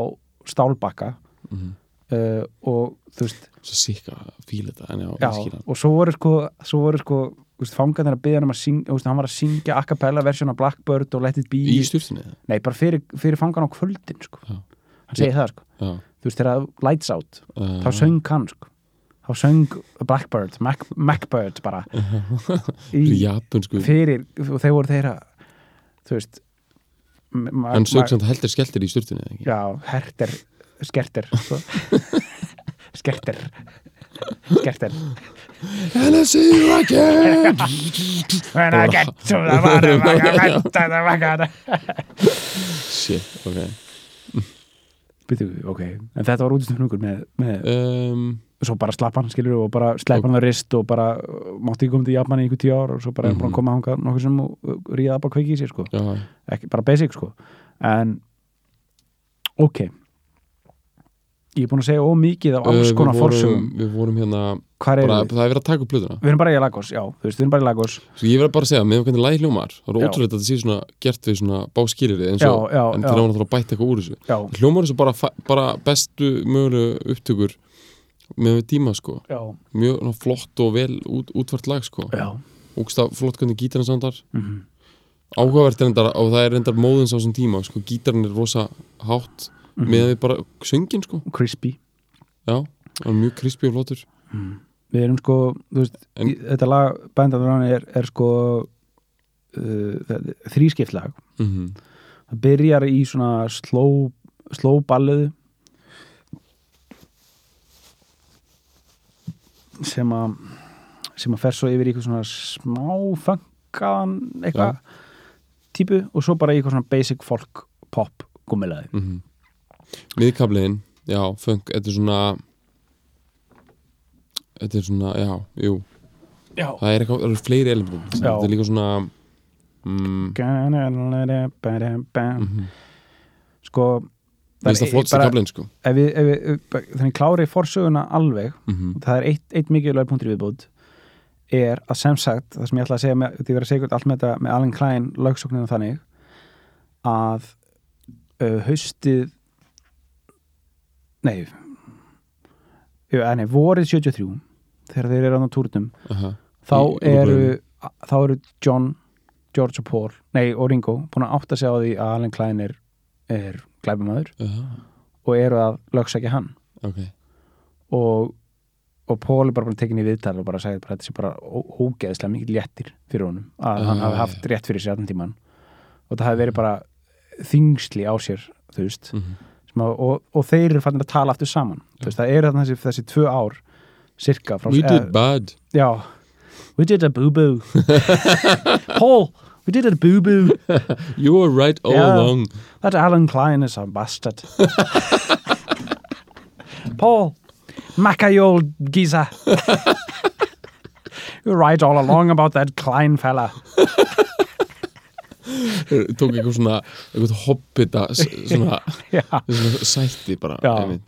stálbakka Mhm. uh, og þú veist, svo sikka að fíla þetta já, já, og svo voru sko sko, fangarnir að byggja hann um að syngja, veist, hann var að syngja a cappella versjón af Blackbird og Let It Be. Í styrtinni nei, bara fyrir, fyrir fangan á kvöldin sko. Hann segir það, sko. Þú veist, þegar lights out, uh, þá söng hann sko þá söng Blackbird, Mac, Macbird bara. Í, japansku fyrir, og þeir voru þeirra þú veist hann sög samt heldur skeltir í styrtinni eða ekki? já, herter, skerter sko. skerter. Skerter. And I see you again when I get to the bottom I get to the bottom shit, ok. Býtu, ok, en þetta var útistöfnungur með, með um, svo bara slapp hann, skilur, og bara slepp hann á rist og bara uh, mátti ekki koma til Japan í einhver tíu ár og svo bara er að Mhm. koma hanga nokkuð sem uh, ríða bara kveiki í sér, sko. Já, ekki, bara basic, sko. En ok. Ég er búin að segja ómikið af alls konar forsögum. við vorum hérna er bara, við? það er verið að taka upp plötuna Við erum bara í Lagos, já, þú veist, við erum bara í Lagos. Svo ég bara að segja, með hvernig lægi hljómar það er ótrúlega að þetta sé svona gert við svona já, en þegar maður þarf að bæta eitthvað úr þessu. Hljómar þessu bara, fa- bara bestu mögulegu upptökur með tíma sko. Já, mjög svona, flott og vel út, útvart lag sko. Úksta flott hvernig gítarinn samtar mm áhugavert er endar og það er endar móðins á þessum tíma sko, gítarinn er rosa hátt Mhm. með við bara söngin sko. Crispy. Já, er mjög krispi og flottur. Við erum sko, veist, En- í, þetta lag Bændarður er, er sko uh, þrískipt lag. Mm það byrjar í svona slow, slow balluðu sem að sem að fer svo yfir í eitthvað svona smá funkaðan eitthvað típu og svo bara í eitthvað svona basic folk pop gummilaði mm -hmm. Miðkabliðin, já, funk Þetta er svona Þetta er svona, já, jú. Já, Það er eitthvað, það eru fleiri Já. Þetta er líka svona mm, mm sko Mér finnst það flott sér kablin, sko. ef við, ef við, þannig klári forsöguna alveg mm það er eitt, eitt mikilvæg punktur í viðbútt er að sem sagt það sem ég ætla að segja með, því að segja allt með þetta með Alan Klein lögsókninu þannig að uh, haustið nei jú, eh, vorið 73 þegar þeir eru á túrnum Aha. þá Í eru þá eru John, George og Paul nei, og Ringo, búin að átta sig á því að Alan Klein er, er glæbumæður Aha. og eru að lögsækja hann. Ok, og, og Paul er bara búin að tekin í viðtal og bara segja bara þetta sé bara ógeðslega mikið léttir fyrir honum að hann Ah, hafi haft rétt fyrir sér allan tíman og það hafi verið bara þingsli á sér þú veist. Mm sem að, og, og þeir eru fannir að tala aftur saman veist, það eru þarna þessi, þessi tvö ár cirka frá, We eh, did bad. Já, we did a boo-boo. Paul, we did a boo-boo You were right all Yeah. along that Alan Klein is a bastard Paul Macca you old geezer You're right all along about that Klein fella Tók eitthvað svona eitthvað hobbita svona, svona sætti bara Já. einmitt.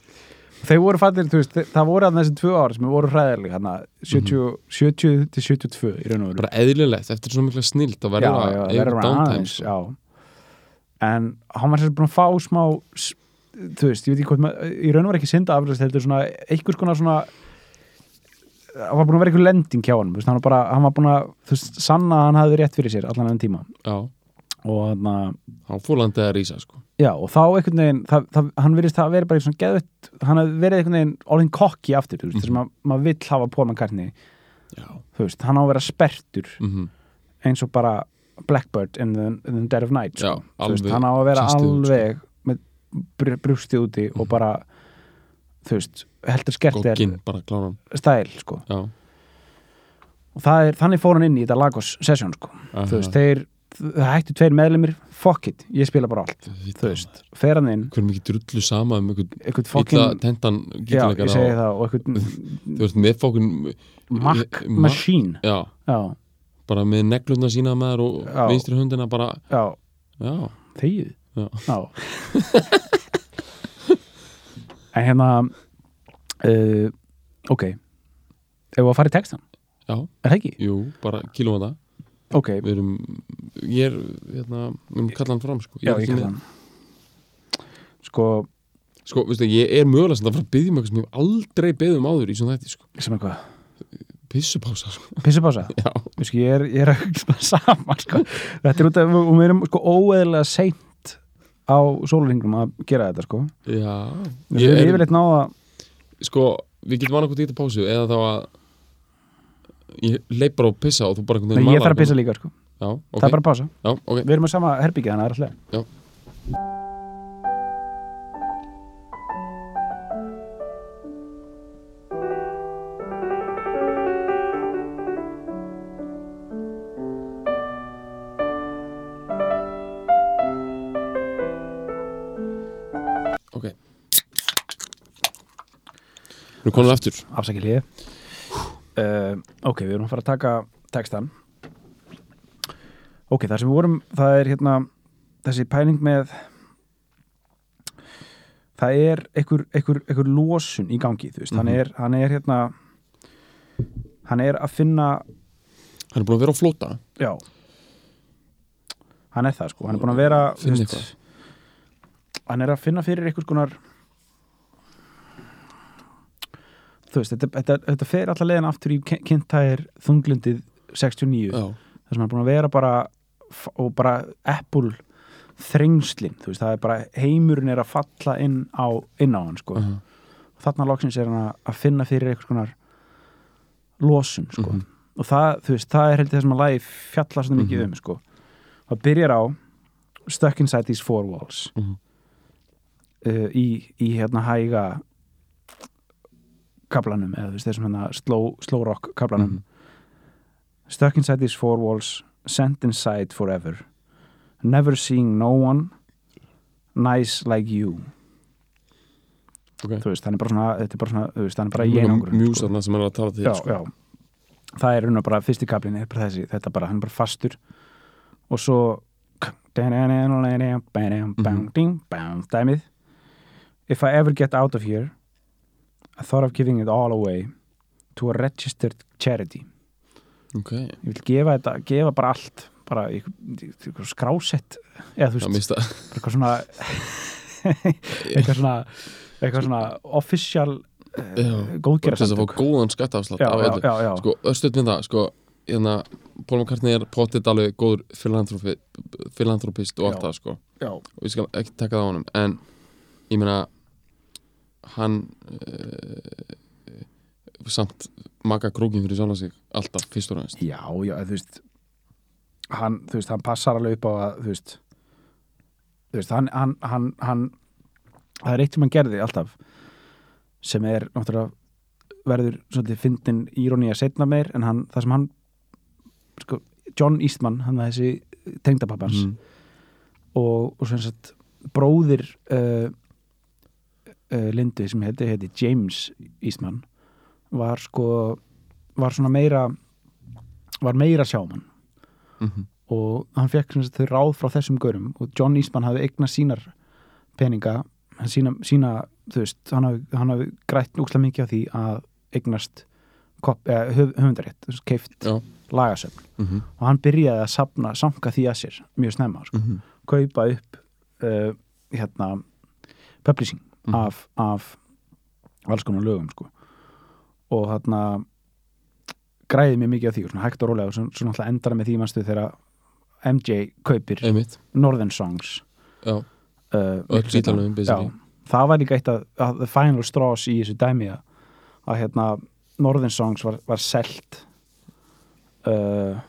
Þeir voru fattir, þú veist, það voru að þessi tvö ár sem voru hræðilega, hérna 70, 70 til 72 í raun og veru Bara eðlilegt, eftir svona mikla snilt að verða að verður downtime sko. já. en hann var sér búin að fá smá þú veist, ég veit ekki hvort maður, í raun og veru ekki synda afræðast heldur svona, einhvers konar svona hann var búin að vera einhver lending hjá hann, hann var bara hann var búin að, þú veist, sanna að hann hafði rétt fyrir sér allan enn tíma Já, og þannig að hann fór landið að rísa sko. Já, og þá einhvern veginn, það, það, hann virðist að vera bara svona geðvett, hann hafði verið einhvern veginn orðin kokki aftur, þú veist, þess að ma- maður vill hafa Já þú veist, hann á að vera spertur mm eins og bara Blackbird in the, in the Dead of Night, Já, sko. Veist, hann á að vera sko. alveg með br brústið úti og Mhm. bara, þú veist, heldur skert er Gogginn, bara kláran stæl, sko, Já, og það er, þannig fór hann inn í þetta Lagos session, sko, aha. þú veist, þeir, hættu tveir meðlumir, fuck it, ég spila bara allt, þú veist, fer hann inn, Hver mikið drullu sama um eitthvað fucking, tentan já, ég segi það, og eitthvað Þú veist, með fókun Mac Ma- Machine. Já, já, bara með negluna sína með þær og vinstri hundina bara já, Já, þegið. Já. en hérna uh, ok. Ef við að fara í textan, já, er það ekki? jú, bara kilómata ok, Við erum, ég er, hérna, við erum kallan fram sko. Já, ég ekki kalla með- hann sko, Sko, veistu, ég er mögulega sem það fara að byggja mig eitthvað sem ég aldrei beðið um áður í svona þetta, sko. Sem er hvað Pissupása, sko. Pissupása, Já, Vissu, ég er, ég er að saman sko. þetta er út af, og við erum sko óeðlega seint á sólringum að gera þetta sko. Já. Við Ég erum er, yfirleitt náða sko, við getum annað hvort í þetta pásu eða þá að ég leip bara og pissa og þú bara einhvern Nei, veginn ég malar þarf að pissa líka sko. Já, ok, það er bara pása, já, ok. Við erum á sama herbyggja þannig að það er alltaf Já. Ok. Nú komum við aftur? Afsækja hlið uh, ok, við erum að fara að taka textan ok, það sem við vorum það er hérna þessi pæling með það er einhver, einhver, einhver losun í gangi þú veist, hann, Mhm. er, hann er hérna hann er að finna Hann er búin að vera á flóta já. Hann er það sko, hann er búin að vera veist, hann er að finna fyrir einhvers konar þú veist, þetta, þetta, þetta fer allar leiðin aftur í kynntæðir þunglindið 69 Já, þar sem hann er búin að vera bara og bara Apple þrengslin, þú veist, það er bara heimurinn er að falla inn á, inn á hann sko, uh og þarna loksins er hann að- finna fyrir einhvers konar losun sko, Mhm. og það, þú veist, það er heldur það sem að lagi fjalla svona mikið Mhm. um sko það byrjar á Stuck Inside These Four Walls Mhm. uh, í, í hérna hæga kablanum, eða þú veist, þessum hérna slow, slow rock kablanum Mhm. Stuck inside these four walls Sent inside forever Never seeing no one nice like you Ok. þú veist, hann er bara svona, þetta er bara svona þú veist, hann er bara í Mjög einangrun sko. Mjúsarna sem er að tala til já, sko. það er og bara fyrsti kaplin er bara þessi, þetta bara, hann er bara fastur og svo Mhm. dæmið If I ever get out of here I thought of giving it all away to a registered charity. Ok, ég vil gefa þetta, gefa bara allt bara eitthvað skrásett eða þú veist, eitthvað svona eitthvað svona eitthvað svona official Já, góðgera til þess að fá góðan skattafslátt. Sko, östuð það, sko hérna, Paul McCartney er potið alveg góður philanthropist og allt það, sko. Já. og ég skal ekki taka það á honum en ég meina hann uh, samt maka krókin fyrir sjálf sig alltaf fyrst og næst Já, já, þú veist hann, þú veist, hann passar alveg upp á að þú veist þú veist, hann, hann, hann, hann það er eitt sem hann gerði alltaf sem er náttúrulega verður svolítið fyndin írónía setna meir en hann, það sem hann sko, John Eastman, hann var þessi tengdapappans mm. og, og sem sagt bróðir uh, uh, Lindu sem heiti, heiti James Eastman var sko var svona meira var meira sjáman Mm og hann fekk sagt þau ráð frá þessum görum og John Eastman hafði eignað sínar peninga sína, sína veist, hann hafði, hann hafði grætt núkslega mikið á því að eignast eh, höf, höfundarétt, keift Já. lagasöfn Mm og hann byrjaði að sapna, sanka því að sér mjög snemma, sko -hmm. kaupa upp uh, hérna publishing. Af, af alls konar lögum sko. og þarna græði mér mikið á því og svona hægt og rólega og svo, svo náttúrulega endara með því mannstu þegar MJ kaupir einmitt, Northern Songs. Já, uh, öll bílalöfum basically. Já, það var líka eitt að, að the final straws í þessu dæmi að, að hérna Northern Songs var, var selt uh,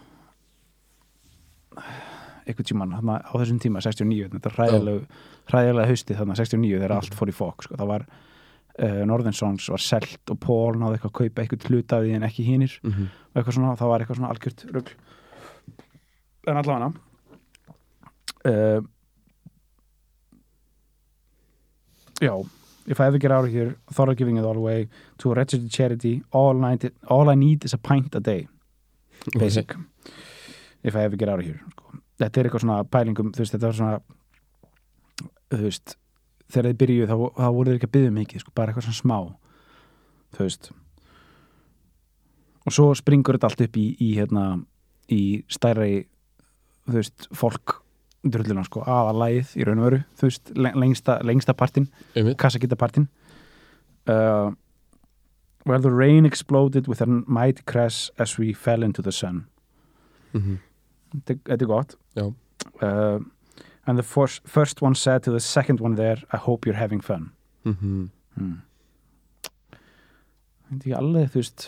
tímann þarna, á þessum tíma, 69 þetta hræðilega, hræðilega haustið þarna 69 þegar allt fór í fók sko. það var uh, Northern Songs var selt og Paul náði eitthvað að kaupa eitthvað hlut af því en ekki hinnir mm -hmm. og eitthvað svona, það var eitthvað svona algjört rugl en allavega uh, já if I ever get out of here, thought of giving it all away to a registered charity all, night, all I need is a pint a day basic if I ever get out of here sko. Þetta er eitthvað svona pælingum þú veist, þetta var svona þú veist, þegar þið byrjuðu þá, þá voru þið ekki að byggja mikið, sko, bara eitthvað svona smá þú veist. Og svo springur þetta allt upp í, í hérna, í stærri þú veist, fólk drullina sko, aðalægið í raun og veru þú veist, le- lengsta, lengsta partin einmitt, kassagitapartin uh, where the rain exploded with a mighty crash as we fell into the sun. Mm þetta er- gott. Já. uh, and the first, first one said to the second one there I hope you're having fun. Mm hmm. veit ekki alveg þú veist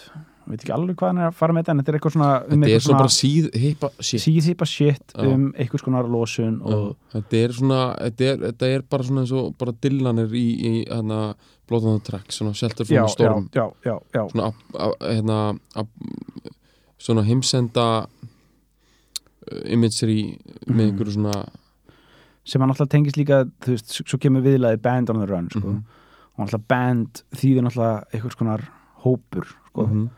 veit ekki alveg hvað hann er að fara með þetta en þetta er eitthvað svona um þetta er eitthvað svo bara síð heipa shit. síðhýpa shit Já. um einhvers konar losun og Já, þetta er svona þetta er, þetta er bara svona eins og bara dillanir í, í hérna blóðan track svona shelter já, from a já, storm. já, já, já, svona að, að, hérna að, svona heimsenda imagery með Mhm. einhverju svona sem hann alltaf tengist líka þú veist, svo kemur viðlaði band on the run sko. Mhm. og alltaf band þýðir alltaf einhvers konar hópur sko. Mhm.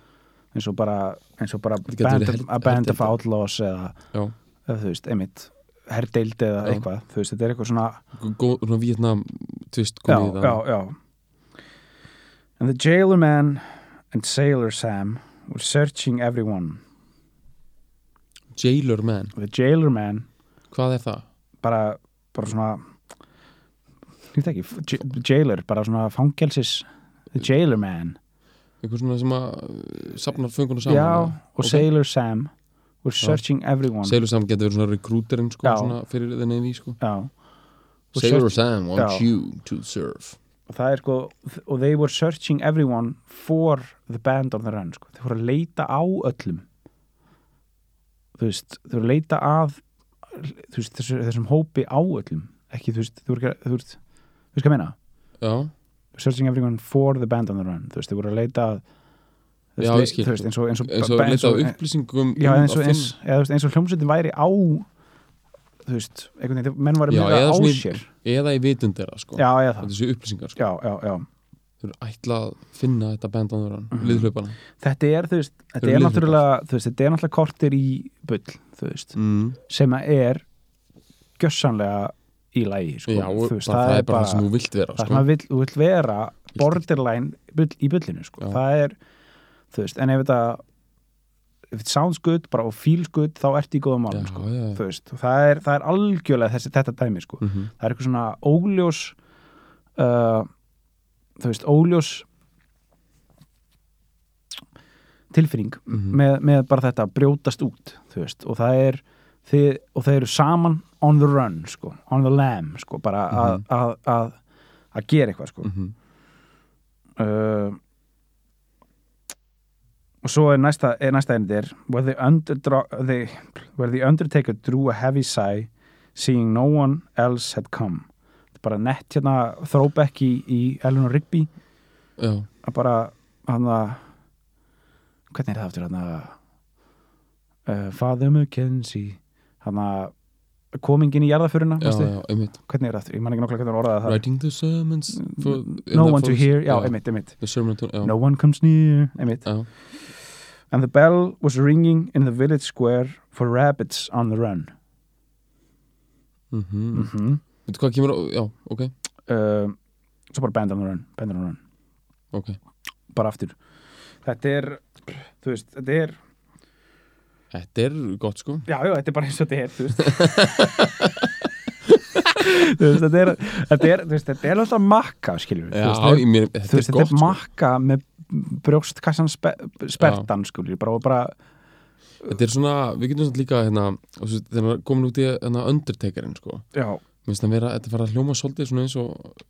eins og bara, eins og bara band, her- a band of outlaws eða, Já. eða þú veist, einmitt herdeild eða Já. eitthvað þú veist, þetta er eitthvað svona góð, svona Vietnam twist já, komið það já, já and the jailer man and sailor Sam were searching everyone Jailer Man, the jailer man hvað er það? bara, bara svona ég veit ekki, jailer bara svona fangelsis the jailer man einhver svona sem að uh, safnar föngunum saman já, og Ok. Sailor Sam were Já. searching everyone Sailor Sam getur verið svona rekrúterinn sko, Já. svona fyrir the Navy sko. já, Sailor Sam wants Já. you to serve og það er sko og they were searching everyone for the band on the run sko. þeir voru að leita á öllum þú veist, þeir voru að leita að þú veist, þessu, þessum hópi á öllum ekki, þú veist, þú veist, þú veist, þú hvað meina? Já, searching everyone for the band on the run þú veist, þeir voru að leita að þú Já, ég skil. þú eins og eins og, eins og leita og- upplýsingum já, um eins og, að þú og hljómsveitin væri á þú veist, einhvern veginn, menn var meira eða á sér. eða í vitund þeirra sko. Já, eða það. svo upplýsingar sko. Já, já, já. Þau eru ætla að finna þetta á þeirra Mhm. liðhlaupana þetta er, þú veist, þetta er þú veist, þetta er náttúrulega kortir í bull þú veist, mm. sem að er gjössanlega í lægi sko. Já, þú veist, bara, það, er bara það sem þú vilt vera það sem sko. vill, þú vill vera borderline bull, í bullinu sko. Það er, þú veist, en ef þetta if it sounds good, bara og feels good þá ert í góðum málum, sko. já, já. þú veist, það er, það er algjörlega þessi, þetta dæmi, sko Mhm. það er eitthvað svona óljós uh, þú veist, óljós tilfinning Mhm. með, með bara þetta að brjótast út þú veist, og það er þið, og þeir eru saman on the run sko, on the lam sko, bara að, Mhm. að, að, gera eitthvað sko. Mhm. uh, og svo er næsta, er næsta einnig er where the, underdra- the, where the Undertaker drew a heavy sigh seeing no one else had come bara nett hérna throwback í, í Eleanor Rigby. Já, að bara hann að hvernig er það aftur hann að uh, Father McKenzie hann að komingin í jarðaföruna hvernig er það aftur, ég man ekki nokkla hvernig orðaði það. Writing the sermons for, no one to hear, já, to, já, no one comes near, einmitt. Já, and the bell was ringing in the village square for rabbits on the run. Mhm. Mm -hmm. Veitu hvað kemur á, já, ok, uh, svo bara band on the run on the run, ok. Bara aftur. Þetta er, þú veist, þetta er Þetta er gott sko. Já, já, þetta er bara eins og þetta er þú veist. Þú veist, þetta er þetta er, þú veist, þetta er alltaf makka skilur við, Já, þú veist, í mér, þú þetta veist, er þetta gott er makka með brjóstkassan spe, spertan skilur, við, bara, og bara Þetta er svona, við getum svona líka hérna, þegar er komin út í hérna, Undertakerinn sko. Já, Mér finnst það vera, þetta fara að hljóma svolítið svona eins og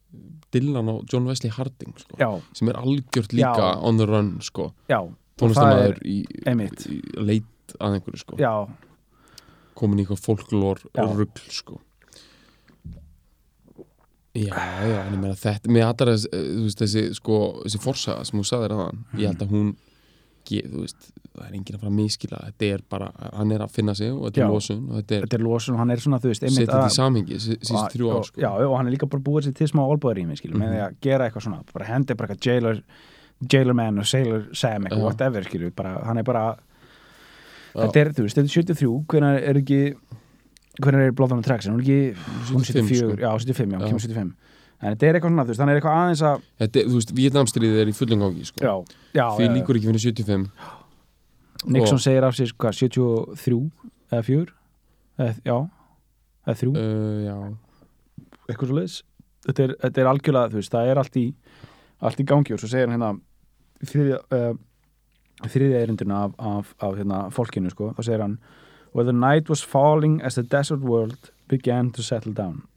Dylan og John Wesley Harding sko, sem er algjört líka Já. on the run sko, tónlistamæður í, í leit að einhverju sko, já, komin í eitthvað folklór Já. rugl sko. Já, já, en ég meina þetta, mér þess, eh, þú veist, þessi sko, þessi forsaga sem þú sagðir aðan, ég held að hún ge- þú veist, það er enginn að fara að miskila þetta er bara, hann er að finna sig og þetta Já. er losun og þetta er þetta er losun og hann er svona, þú veist, setja þetta í samhengi sí- síðustu og- þrjú ár sko. já, og hann er líka bara búið sér til smá olbúðarými skilur, með Mhm. því að gera eitthvað svona bara hendi bara eitthvað jailer, jailer man og sailor Sam, eitthvað Já. whatever skilur, bara, hann er bara þetta er, þú veist, þetta er 73 hvernig er ekki hvernig er on the Tracks, hún er ekki hún 74, sko. já, 75, já, kemur 75 en þetta er eitthvað svona, þú veist, hann er eitthvað aðeins að Þetta, þú veist, Vietnamstríðið er í fullum gangi sko. já, já, því líkur ekki fyrir 75 Nixon og- segir af sér, hvað, 73 eða 4 eða, já, eða 3 uh, Já, eitthvað svo leiðis þetta, er- þetta er algjörlega, þú veist, það er allt í allt í gangi og svo segir hann hérna þriðja uh, þriðja erindina af, af, af hérna, fólkinu sko, þá segir hann Where the night was falling as the desert world began to settle down.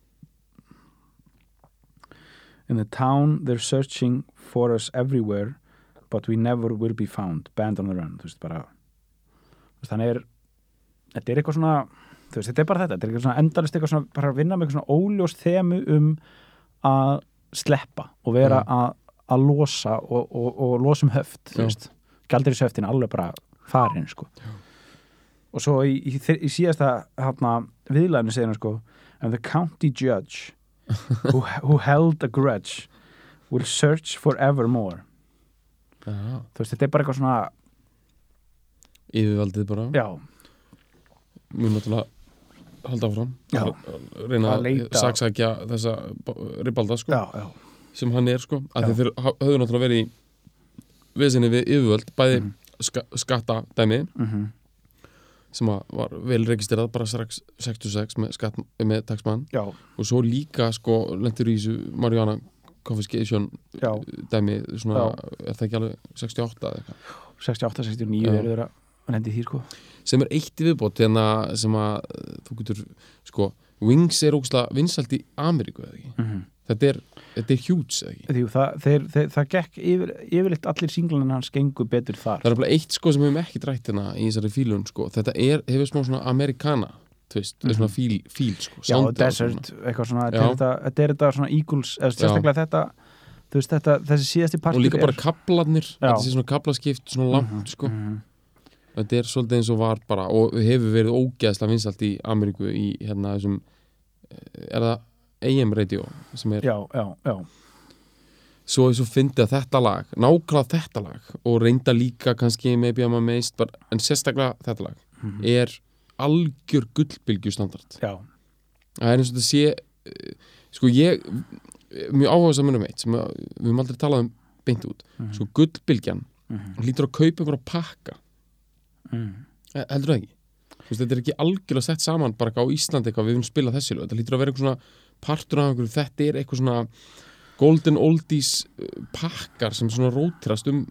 In the town they're searching for us everywhere but we never will be found. Band on the run, veist, bara veist, þannig er þetta er eitthvað svona veist, þetta er bara þetta, þetta er eitthvað svona endalist eitthvað svona, bara að vinna með eitthvað svona óljós þemu um að sleppa og vera Já. að, að losa og, og, og losa um höft, gældir í söftin alveg bara farin, sko. Og svo í, í, í, síðasta hana, viðlæðinu segir hann sko and the county judge who, who held a grudge will search forevermore já. þú veist, þetta er bara eitthvað svona yfirvaldið bara. Já, Mjög náttúrulega halda áfram. Já. Að reyna Að að saksækja þessa ribalda sko, já, já, sem hann er sko, að þeir höfðu náttúrulega verið í vesinni við yfirvöld bæði Mhm. ska, skatta dæmi mm sem að var vel registrerað bara strax 66 með, skatt, með taxmann já, og svo líka sko lendur í þessu Mariana Confiscation já. dæmi svona, er það ekki alveg 68 eða eitthvað? 68, 69 Já. eru þeirra að lendi því sko. Sem er eitt í viðbót hérna sem að uh, þú getur sko, Wings er ógustlega vinsælt í Ameríku eða ekki? Mm -hmm. þetta er, þetta er huge eða ekki? Því, það, þeir, þeir, það gekk yfir, yfirleitt allir singlarnir hans gengu betur þar. Það er bara eitt sko sem við hefum ekki drætt hérna í þessari fílun sko, þetta er, hefur smá svona amerikana tvist, mm Mhm. svona fíl, fíl sko, Já, Desert, eitthvað svona þetta er þetta, þetta er svona Eagles eða sérstaklega þetta, þú veist þetta þessi síðasti svona. partur og líka er, bara kaplarnir Já. þetta sé svona kaplaskipt, svona langt sko Mhm. þetta er svolítið eins og var bara og hefur verið ógeðslega vinsalt í Ameríku í hérna þessum eh, er það AM radio sem er, já, já, já, svo er svo fyndið að þetta lag nákvæmlega þetta lag og reynda líka kannski I'm amazed but, en sérstaklega þetta lag Mhm. er algjör gullbylgju standard já, það er eins og þetta sé eh, sko ég mjög áhuga saman um eitt sem að, við höfum aldrei talað um beint út. Mhm. sko gullbylgjan Mhm. hlýtur að kaupa einhverja pakka. Mm. Eh, heldur það ekki? Veist, þetta er ekki algjörlega sett saman bara á Íslandi eitthvað við viljum spila þessi lög. Þetta hlýtur að vera eitthvað svona partur af einhverju. Þetta er eitthvað svona golden oldies uh, pakkar sem svona rótirast um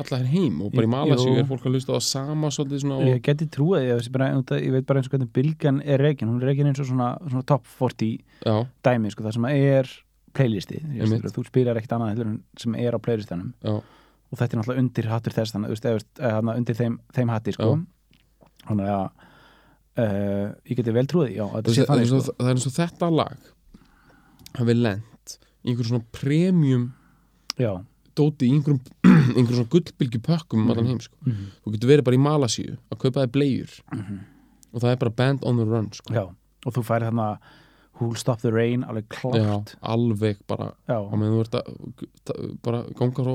alla hér heim og bara í. Malasíu er fólk að hlusta á það sama svolítið svona og, ég geti trúið ég, bara, ég veit bara eins og hvernig bylgan er reikin hún er reikin eins og svona, svona top 40 já, dæmi, sko, það sem er playlisti, skilur, þú spilar ekkert annað sem er á playlistanum. Já, og þetta er náttúrulega undir hattur þess þannig, eða, undir þeim, þeim hatti sko. þannig að uh, ég geti vel trúið, já, að það, er eins og, sko. það er eins og þetta lag hafi lent í einhverjum svona premium já, dóti í einhverjum, einhverjum svona gullbylgju pökkum um allan heim sko. Mhm. þú getur verið bara í Malasíu að kaupa þig blegjur og það er bara band on the run sko. já, og þú færi þarna Who'll Stop the Rain, alveg Já, klárt alveg bara já, á meðan þú ert að bara ganga frá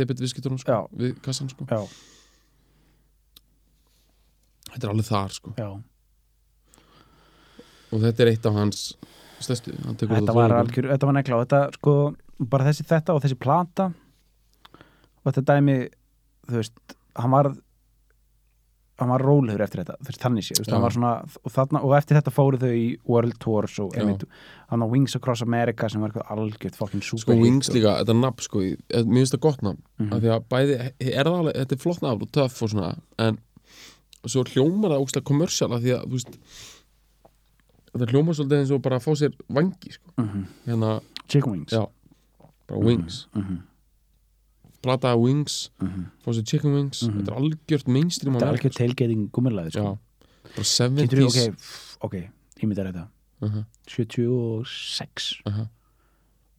debitviskiturnum sko, Já. við kassan sko. já, þetta er alveg þar sko. já. og þetta er eitt af hans tekur þetta þetta var nekla og þetta sko, bara þessi þetta og þessi plata. Og þetta dæmi þú veist, hann var hann var rólegur eftir þetta þú veist, þannig sé, hann var svona og, þarna, og eftir þetta fóru þau í World Tours og einmitt, hann á Wings Across America sem var eitthvað algjört fucking super sko Wings og- líka, þetta nafn sko eh, mér finnst það gott nafn Mhm. af því að bæði, er það alveg, þetta er flott nafn og töff og svona, en svo hljómar það ógstlega kommersial af því að, þú veist þetta hljómar svolítið eins og bara að fá sér vangi sko, Mhm. hérna, Chicken Wings. Já bara Wings, Mhm. plata Wings Mhm. fá sér chicken wings, Mhm. þetta er algjört mainstream þetta er algjört tailgating gummilaði sko. sko. bara Getur, 70s ok, ok, ég myndi þetta uh -huh, 76 uh -huh,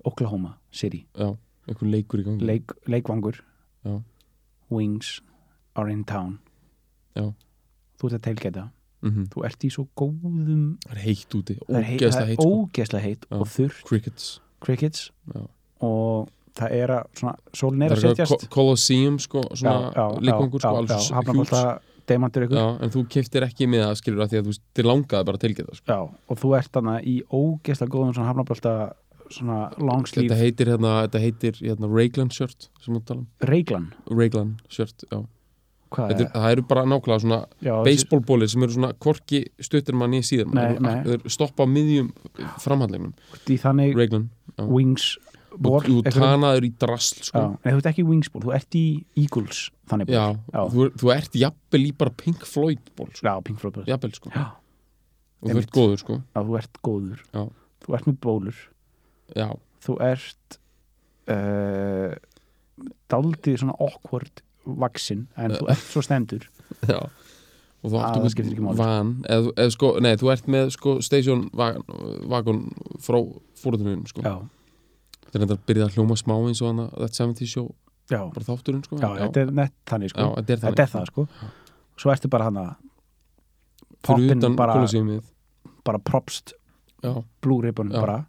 Oklahoma City já, einhver leikur í gangi Leik, leikvangur Já. Wings are in town Já. þú ert að tailgata Mhm. þú ert í svo góðum það er heitt úti, ógeðslega heitt sko. ógeðslega heitt og þurr crickets crickets. Og það er að svona, sólin er að setjast. Co- Colosseum sko, svona leikvangur sko, ykkur. Já, en þú keftir ekki með það skilur að því að þú þið langaði bara til geta sko. Já, og þú ert þarna í ógeðslega góðum svona hafnabólta svona long þetta heitir hérna, þetta heitir hérna, Raglan shirt um, reiglan Raglan shirt, já. Er, það eru bara nákvæmlega svona baseballbólir sem eru svona korki stuttir manni í síðan þeir stoppa á miðjum framhandlegnum í þannig Raglan, já. Wings og þú tanaður í drasl sko. en þú ert ekki wings ból, þú ert í Eagles þannig ból já, Já. Þú, þú ert jafnvel í bara Pink Floyd ból sko. Já, Pink Floyd ból jafnvel sko, Já, og þú ert góður sko. Já, þú ert góður Já. Þú ert með bólur já, Þú ert uh, daldið svona awkward vaksin en þú ert svo stendur já og þú Ah, skiptir ekki máli. van eða, eða sko, nei, þú ert með sko station vagon, frá fórhundunum sko. Já, þetta er þetta að byrja að hljóma smá eins og hana That 70 Show, já, bara þátturinn sko. já, þetta er nett þannig sko. Já, þetta er Þetta er það sko. Svo ertu bara hana fyrir poppin bara, bara propst já, Já. bara.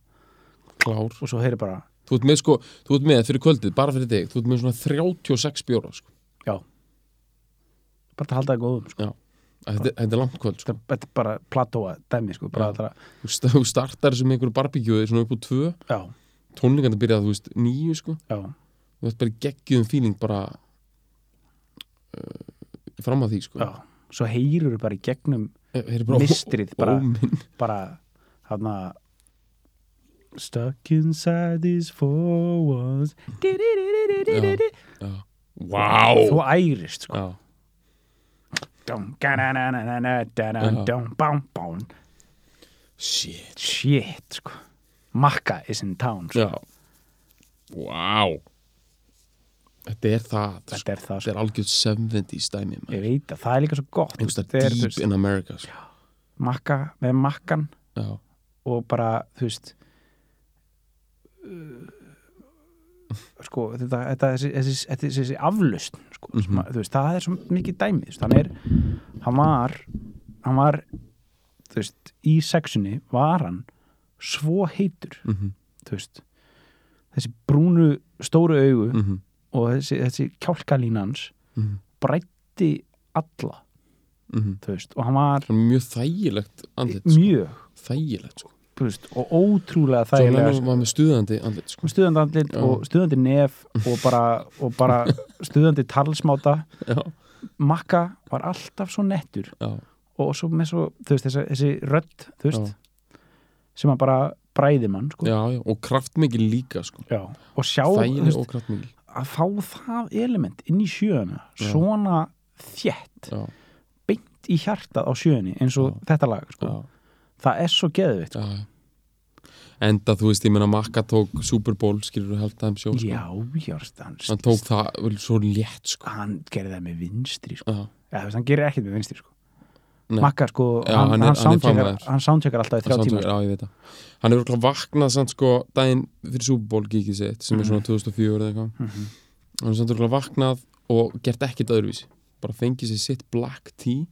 Klár. Og svo heyri bara þú ert með sko, þú ert með fyrir kvöldið, bara fyrir þig þú ert með svona 36 bjóra sko. bara að halda það góðum sko. þetta, þetta er langt kvöld sko. þetta, þetta er bara platóa dæmi sko bara Já. þú st- þú startar sem einhverju barbíkjóði svona upp á tvö, já, tónleikandi byrjað þú veist, nýju sko, já, þú ert bara geggjum feeling bara uh, fram að því sko. Já. Svo heyrur bara í gegnum bara, mistrið bara, bara hana Stuck inside these four walls. Vá! Þú ærist sko. Já, shit. Shit sko Makka is in town sko. Vá Þetta er það sko. Þetta er það Þetta sko er algjörð 70s dæmi Ég veit að það er líka svo gott staðar er, deep veist, in America sko. Makka með makkan Já, og bara, þú veist uh, sko, þetta, þetta, þessi, þessi, þessi, þessi aflust sko, Mhm. sem að, veist, það er svo mikið dæmi þú veist, hann er, hann var hann var þú veist, í sexunni var hann svo heitur þú veist, þessi brúnu stóru augu mhm, og þessi, þessi kjálkalínans mhm, brætti alla mhm. veist, og hann var mjög þægilegt andlit sko. mjög. Þægilegt sko. Veist, og ótrúlega Svo þægilega hann var með stuðandi andlit sko. Stuðandi andlit og stuðandi nef og bara, og bara stuðandi talsmáta. Já, Makka var alltaf svo nettur já, og svo með svo, veist, þessi, þessi rödd þú veist, sem að bara bræði mann, sko. Já, já Og kraftmikil líka sko. Já. og sjá, veist, og að fá það element inn í sjöuna svona Já, beint í hjartað á sjöunni eins og þetta lag, sko. Það er svo geðvitt, já Enda, þú veist, ég meina Makka tók Super Bowl, skilur þú held það um sjó sko. já, já, hann, tók það vel svo létt sko. Hann gerði það með vinstri, sko. Hann gerir ekkert með vinstri, sko. Makka, sko, Já, hann, hann er- er soundcheckar, alltaf í þrjá tíma, já, Hann hefur örugglega vaknað samt sko daginn fyrir Bowl gigið sitt sem er svona 2004 eða eitthvað. Mhm. Hann hefur samt örugglega vaknað og gert ekkert öðruvísi. Bara fengið sér sitt black tea.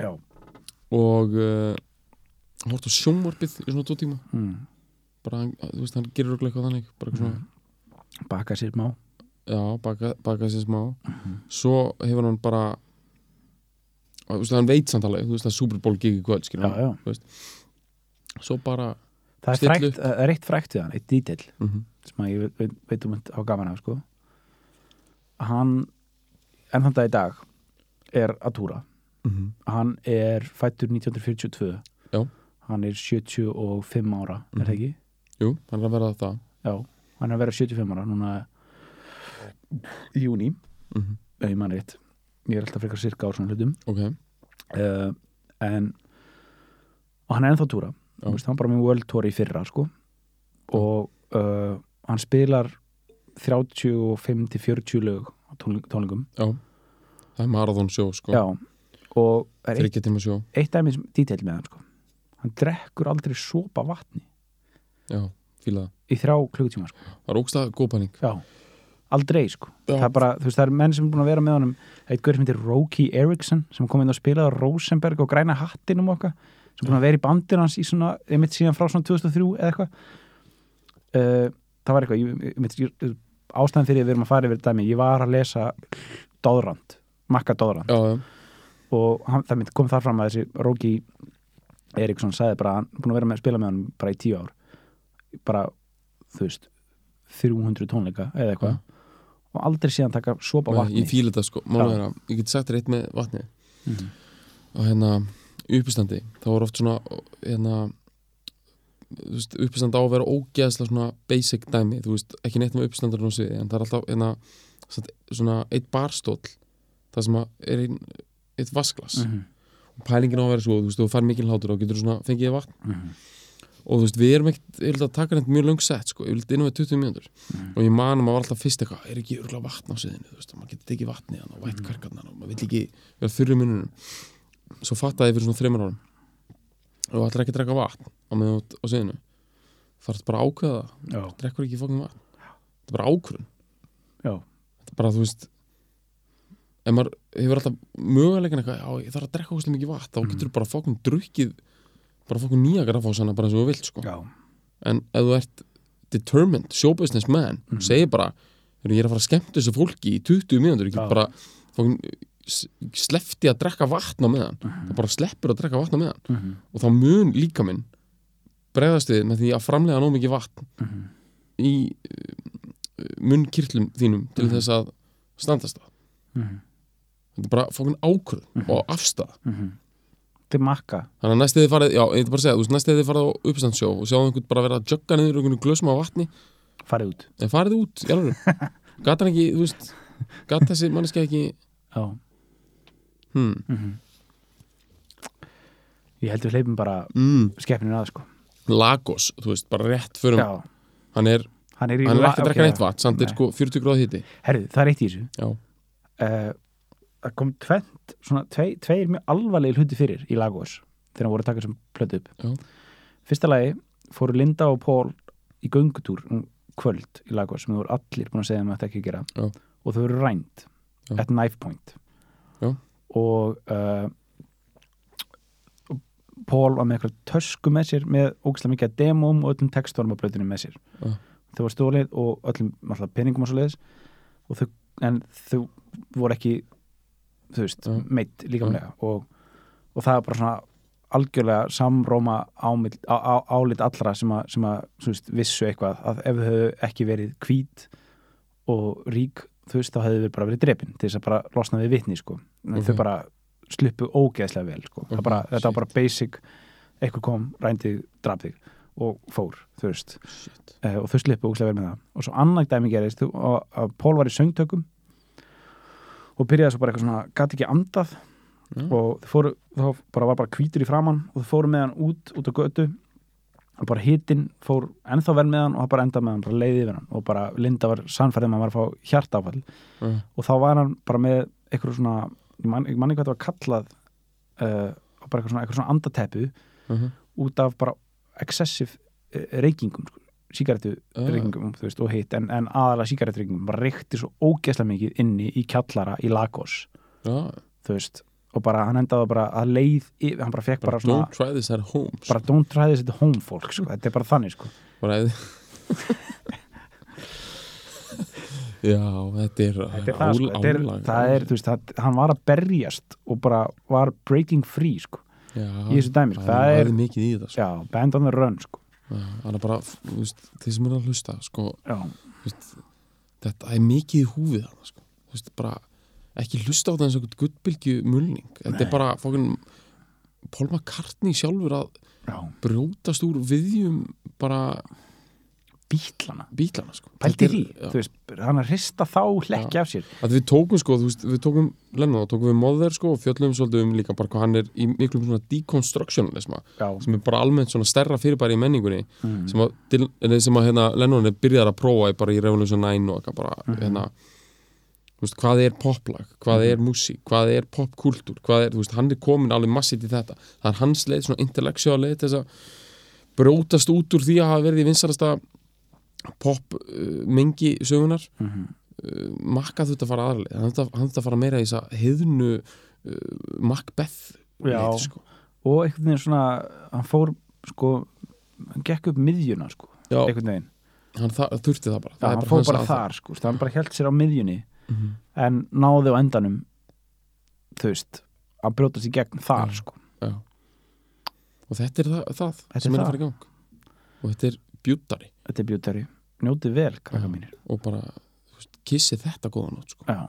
Já. og uh, hort á sjónvarpið í svona tvo tíma. Mm. bara, hann- þú veist, hann gerir örugglega eitthvað þannig bara eitthvað svona, baka sér má já, baka, baka sér smá. Mhm. svo hefur hann bara og, þú veist, hann veit samt alveg, þú veist, að Super Bowl gigið kvöld, skilur já, hann, já. svo bara það er, frækt, það er eitt frækt við hann, eitt dítill mm sem að ég veit, veit, um á gaman af sko. hann enn þann dag í dag er að túra -hmm. hann er fættur 1942 Já. hann er 75 ára er Mhm. það ekki? jú, hann er að vera það Já, hann er að vera 75 ára núna í júni mm -hmm. ef ég man rétt ég er alltaf frekar sirka á svona hlutum. Ok, uh, en og hann er ennþá túra veist, hann var bara með World Tour í fyrra sko. og uh, hann spilar 35-40 lög tónlingum já. Það er marathon sjó, sko. Já, og er eitt, eitt dæmis dítill með hann sko. hann drekkur aldrei sopa vatni. Já, í þrjá klukkutíma sko. það er ógstað góð pæling. Já, aldrei sko. Já. það er bara, þú veist, það er menn sem er búin að vera með honum. Eitt gaur sem heitir Roki Eriksson sem kom inn og spilaði á Rosenberg og græna hattinum okkar, sem er búin að vera í bandinu hans í svona, einmitt síðan frá svona 2003 eða eitthvað. Uh, það var eitthvað, ég, ég, ástæðan fyrir að við erum að fara yfir dæmi, ég var að lesa Dóðrand, Makka Dóðrand. Já, já, og hann, það mynd, kom þar fram að þessi Roki Eriksson sagði bara, hann er búin að vera með að spila með hann bara í tíu ár. Bara, þú veist 300 tónleika eða eitthvað og aldrei síðan taka sopa vatni. ég fíla þetta sko, er að ég get sagt þér eitt með vatni. Mhm. og hérna, uppistandi þá er oft svona hérna, uppistand á að vera ógeðslega svona basic dæmi, þú veist, ekki neitt með sviði, en það er alltaf hérna, svona eitt barstóll það sem að er einn eitt vasklas Mhm, og pælingin á að vera svo, þú veist, þú fær mikil hlátur og getur svona fengið vatn. Mhm, og þú veist, við erum ekkert, ég vil að taka neitt mjög löng sett, sko, ég vil innan við 20 mínútur. Mhm. og ég man að maður var alltaf fyrst eitthvað er ekki örgulega vatn á siðinu, þú veist, maður getur tekið vatni og vætt Mhm. karkarnar og maður vill ekki vera þurri mununum svo fattaði ég fyrir svona þreymur árum og þú ætlar ekki að drekka vatn á meðan þú ert á siðinu þarf bara að ákveða það, Já, drekkur ekki fókin vatn. Þetta er bara ákvörðun. Já, þetta er bara, þú veist ef maður hefur alltaf möguleikin eitthvað, já, ég þarf að drekka óslega mikið vatn þá Mhm. getur þú bara fókin drukkið bara fókin nýja grafásana bara eins og þú vilt, sko. En ef þú ert determined, show business man Mhm. og segir bara, "Heyrðu, ég er að fara að skemmta þessu fólki í 20 mínútur, ég get bara fókin, slefti að drekka vatn á meðan, Mhm. það bara sleppur að drekka vatn á meðan. Mhm, og þá mun líka minn bregðast við með því að framlega nóg mikið vatn mhm, í uh, munnkirtlum þínum til Mhm. þess að standast það. Mhm, þetta er bara ákvörð Mhm. og afstæða er makka. Þannig að næstu þið farið, já, ég ætla bara að segja þú veist, næstu þið farið á uppstandsjó og sjáum einhvern bara vera að jögga niður einhvern glösum af vatni. Farið út. En farið út, í alveg gata hann ekki, þú veist gata þessi manneski ekki Já, hmm. mhm. Ég held við hleypum bara mm. skeppninu að sko. Lagos, þú veist, bara rétt förum Já, hann er, hann er hann er ekki að drekka neitt vatn samt er sko 40 gráð hitti Herðu, það er eitt í þessu Það kom tvent svona tvei, tveir mjög alvarlegir hluti fyrir í Lagos þegar hann voru að taka sem plötu upp Já. Fyrsta lagi fóru Linda og Pól í göngutúr um kvöld í Lagos sem þú voru allir búin að segja um að þetta ekki gera Já. og þau voru rænt at knife point Já. og uh, Pól var með eitthvað tösku með sér með ógislega mikið af demóm og öllum textónum á blöðunum með sér Já. þau var stólið og öllum alltaf peningum og svo leiðis og þau, en þau voru ekki þú veist, Já. meitt líkamlega og, og það er bara svona algjörlega samróma ámill, á, á, álit allra sem að, sem að veist, vissu eitthvað að ef þau hefðu ekki verið hvít og rík þú veist, þá hefðu þau bara verið drepin til þess að bara losna við vitni sko en Ok. þau bara sluppu ógeðslega vel sko. Bara, þetta var shit. bara basic eitthvað kom, rændi, draf þig og fór, þú veist eh, og þau slippu ógeðslega vel með það og svo annar dæmi gerist þú- að Pól var í söngtökum og byrjaði svo bara eitthvað svona gæti ekki andað Já. og fóru, þá bara var bara hvítur í framann og þau fóru með hann út, út á götu og bara hitinn fór ennþá vel með hann og það bara endaði með hann, bara leiði yfir hann og bara Linda var sannfærið um að hann var að fá hjartáfall Já. og þá var hann bara með eitthvað svona, ég man, ég man hvað þetta var kallað uh, bara eitthvað svona, eitthvað svona andateppu Mhm. út af bara excessive uh, reykingum sko, Ah. reykingum þú veist, og hitt, en, en aðalega sígarettu reykingum bara reykti svo ógeðslega mikið inni í kjallara í Lagos, þú veist og bara hann endaði bara að leið hann bara fekk bara, Bara svona, don't try this at home sko. bara don't try this at home fólk, sko, þetta er bara þannig sko. Já, þetta er þetta er það, sko, þetta er, það er, þú veist, það, hann var að berjast og bara var breaking free, sko Já, í þessu dæmi, sko. það það er- mikið í það sko. já, band on the run, sko það er bara, þeir sem eru að hlusta sko, veist, þetta er mikið í húfið sko. veist, bara ekki hlusta á það eins og einhvern guttbylgju mulning þetta er bara fókin Paul McCartney sjálfur að já, brjótast úr viðjum bara bítlana bílana sko. pælti því, veist, hann að hrista þá hlekki af sér. Að við tókum sko, veist, við tókum Lennon tókum við Mother sko og fjöllum svolítið um líka bara hvað hann er í miklum svona deconstructionisma já, sem er bara almennt svona stærra fyrirbæri í menningunni mm. sem að, nei, sem að hérna, Lennon er byrjar að prófa í bara í Revolution 9 og eitthvað bara Mhm. hérna, þú veist, hvað er poplag, hvað er músík, hvað er popkultúr, hvað er, þú veist, hann er komin alveg massið í þetta, það er hans leið svona til þess að brjótast út úr því að hafa verið í vinsarasta pop uh, mengi sögunar Mm uh, makka þetta að fara aðralið hann hann þurfti að fara meira í þess að heiðnu uh, Macbeth Já. leið, sko. og einhvern veginn svona hann fór, sko hann gekk upp miðjuna, sko, Já, einhvern veginn hann þurfti það bara já, Það er hann fór bara þar, sko, hann bara held sér á miðjunni Mhm. en náði á endanum þú veist, að brjótast í gegn þar, Já. sko Já. og þetta er það, það Þetta sem er að fara í gang og þetta er bjúttari þetta er bjútari, njótið vel, krakka mínir. Og bara kissi þetta góða nótt sko. já,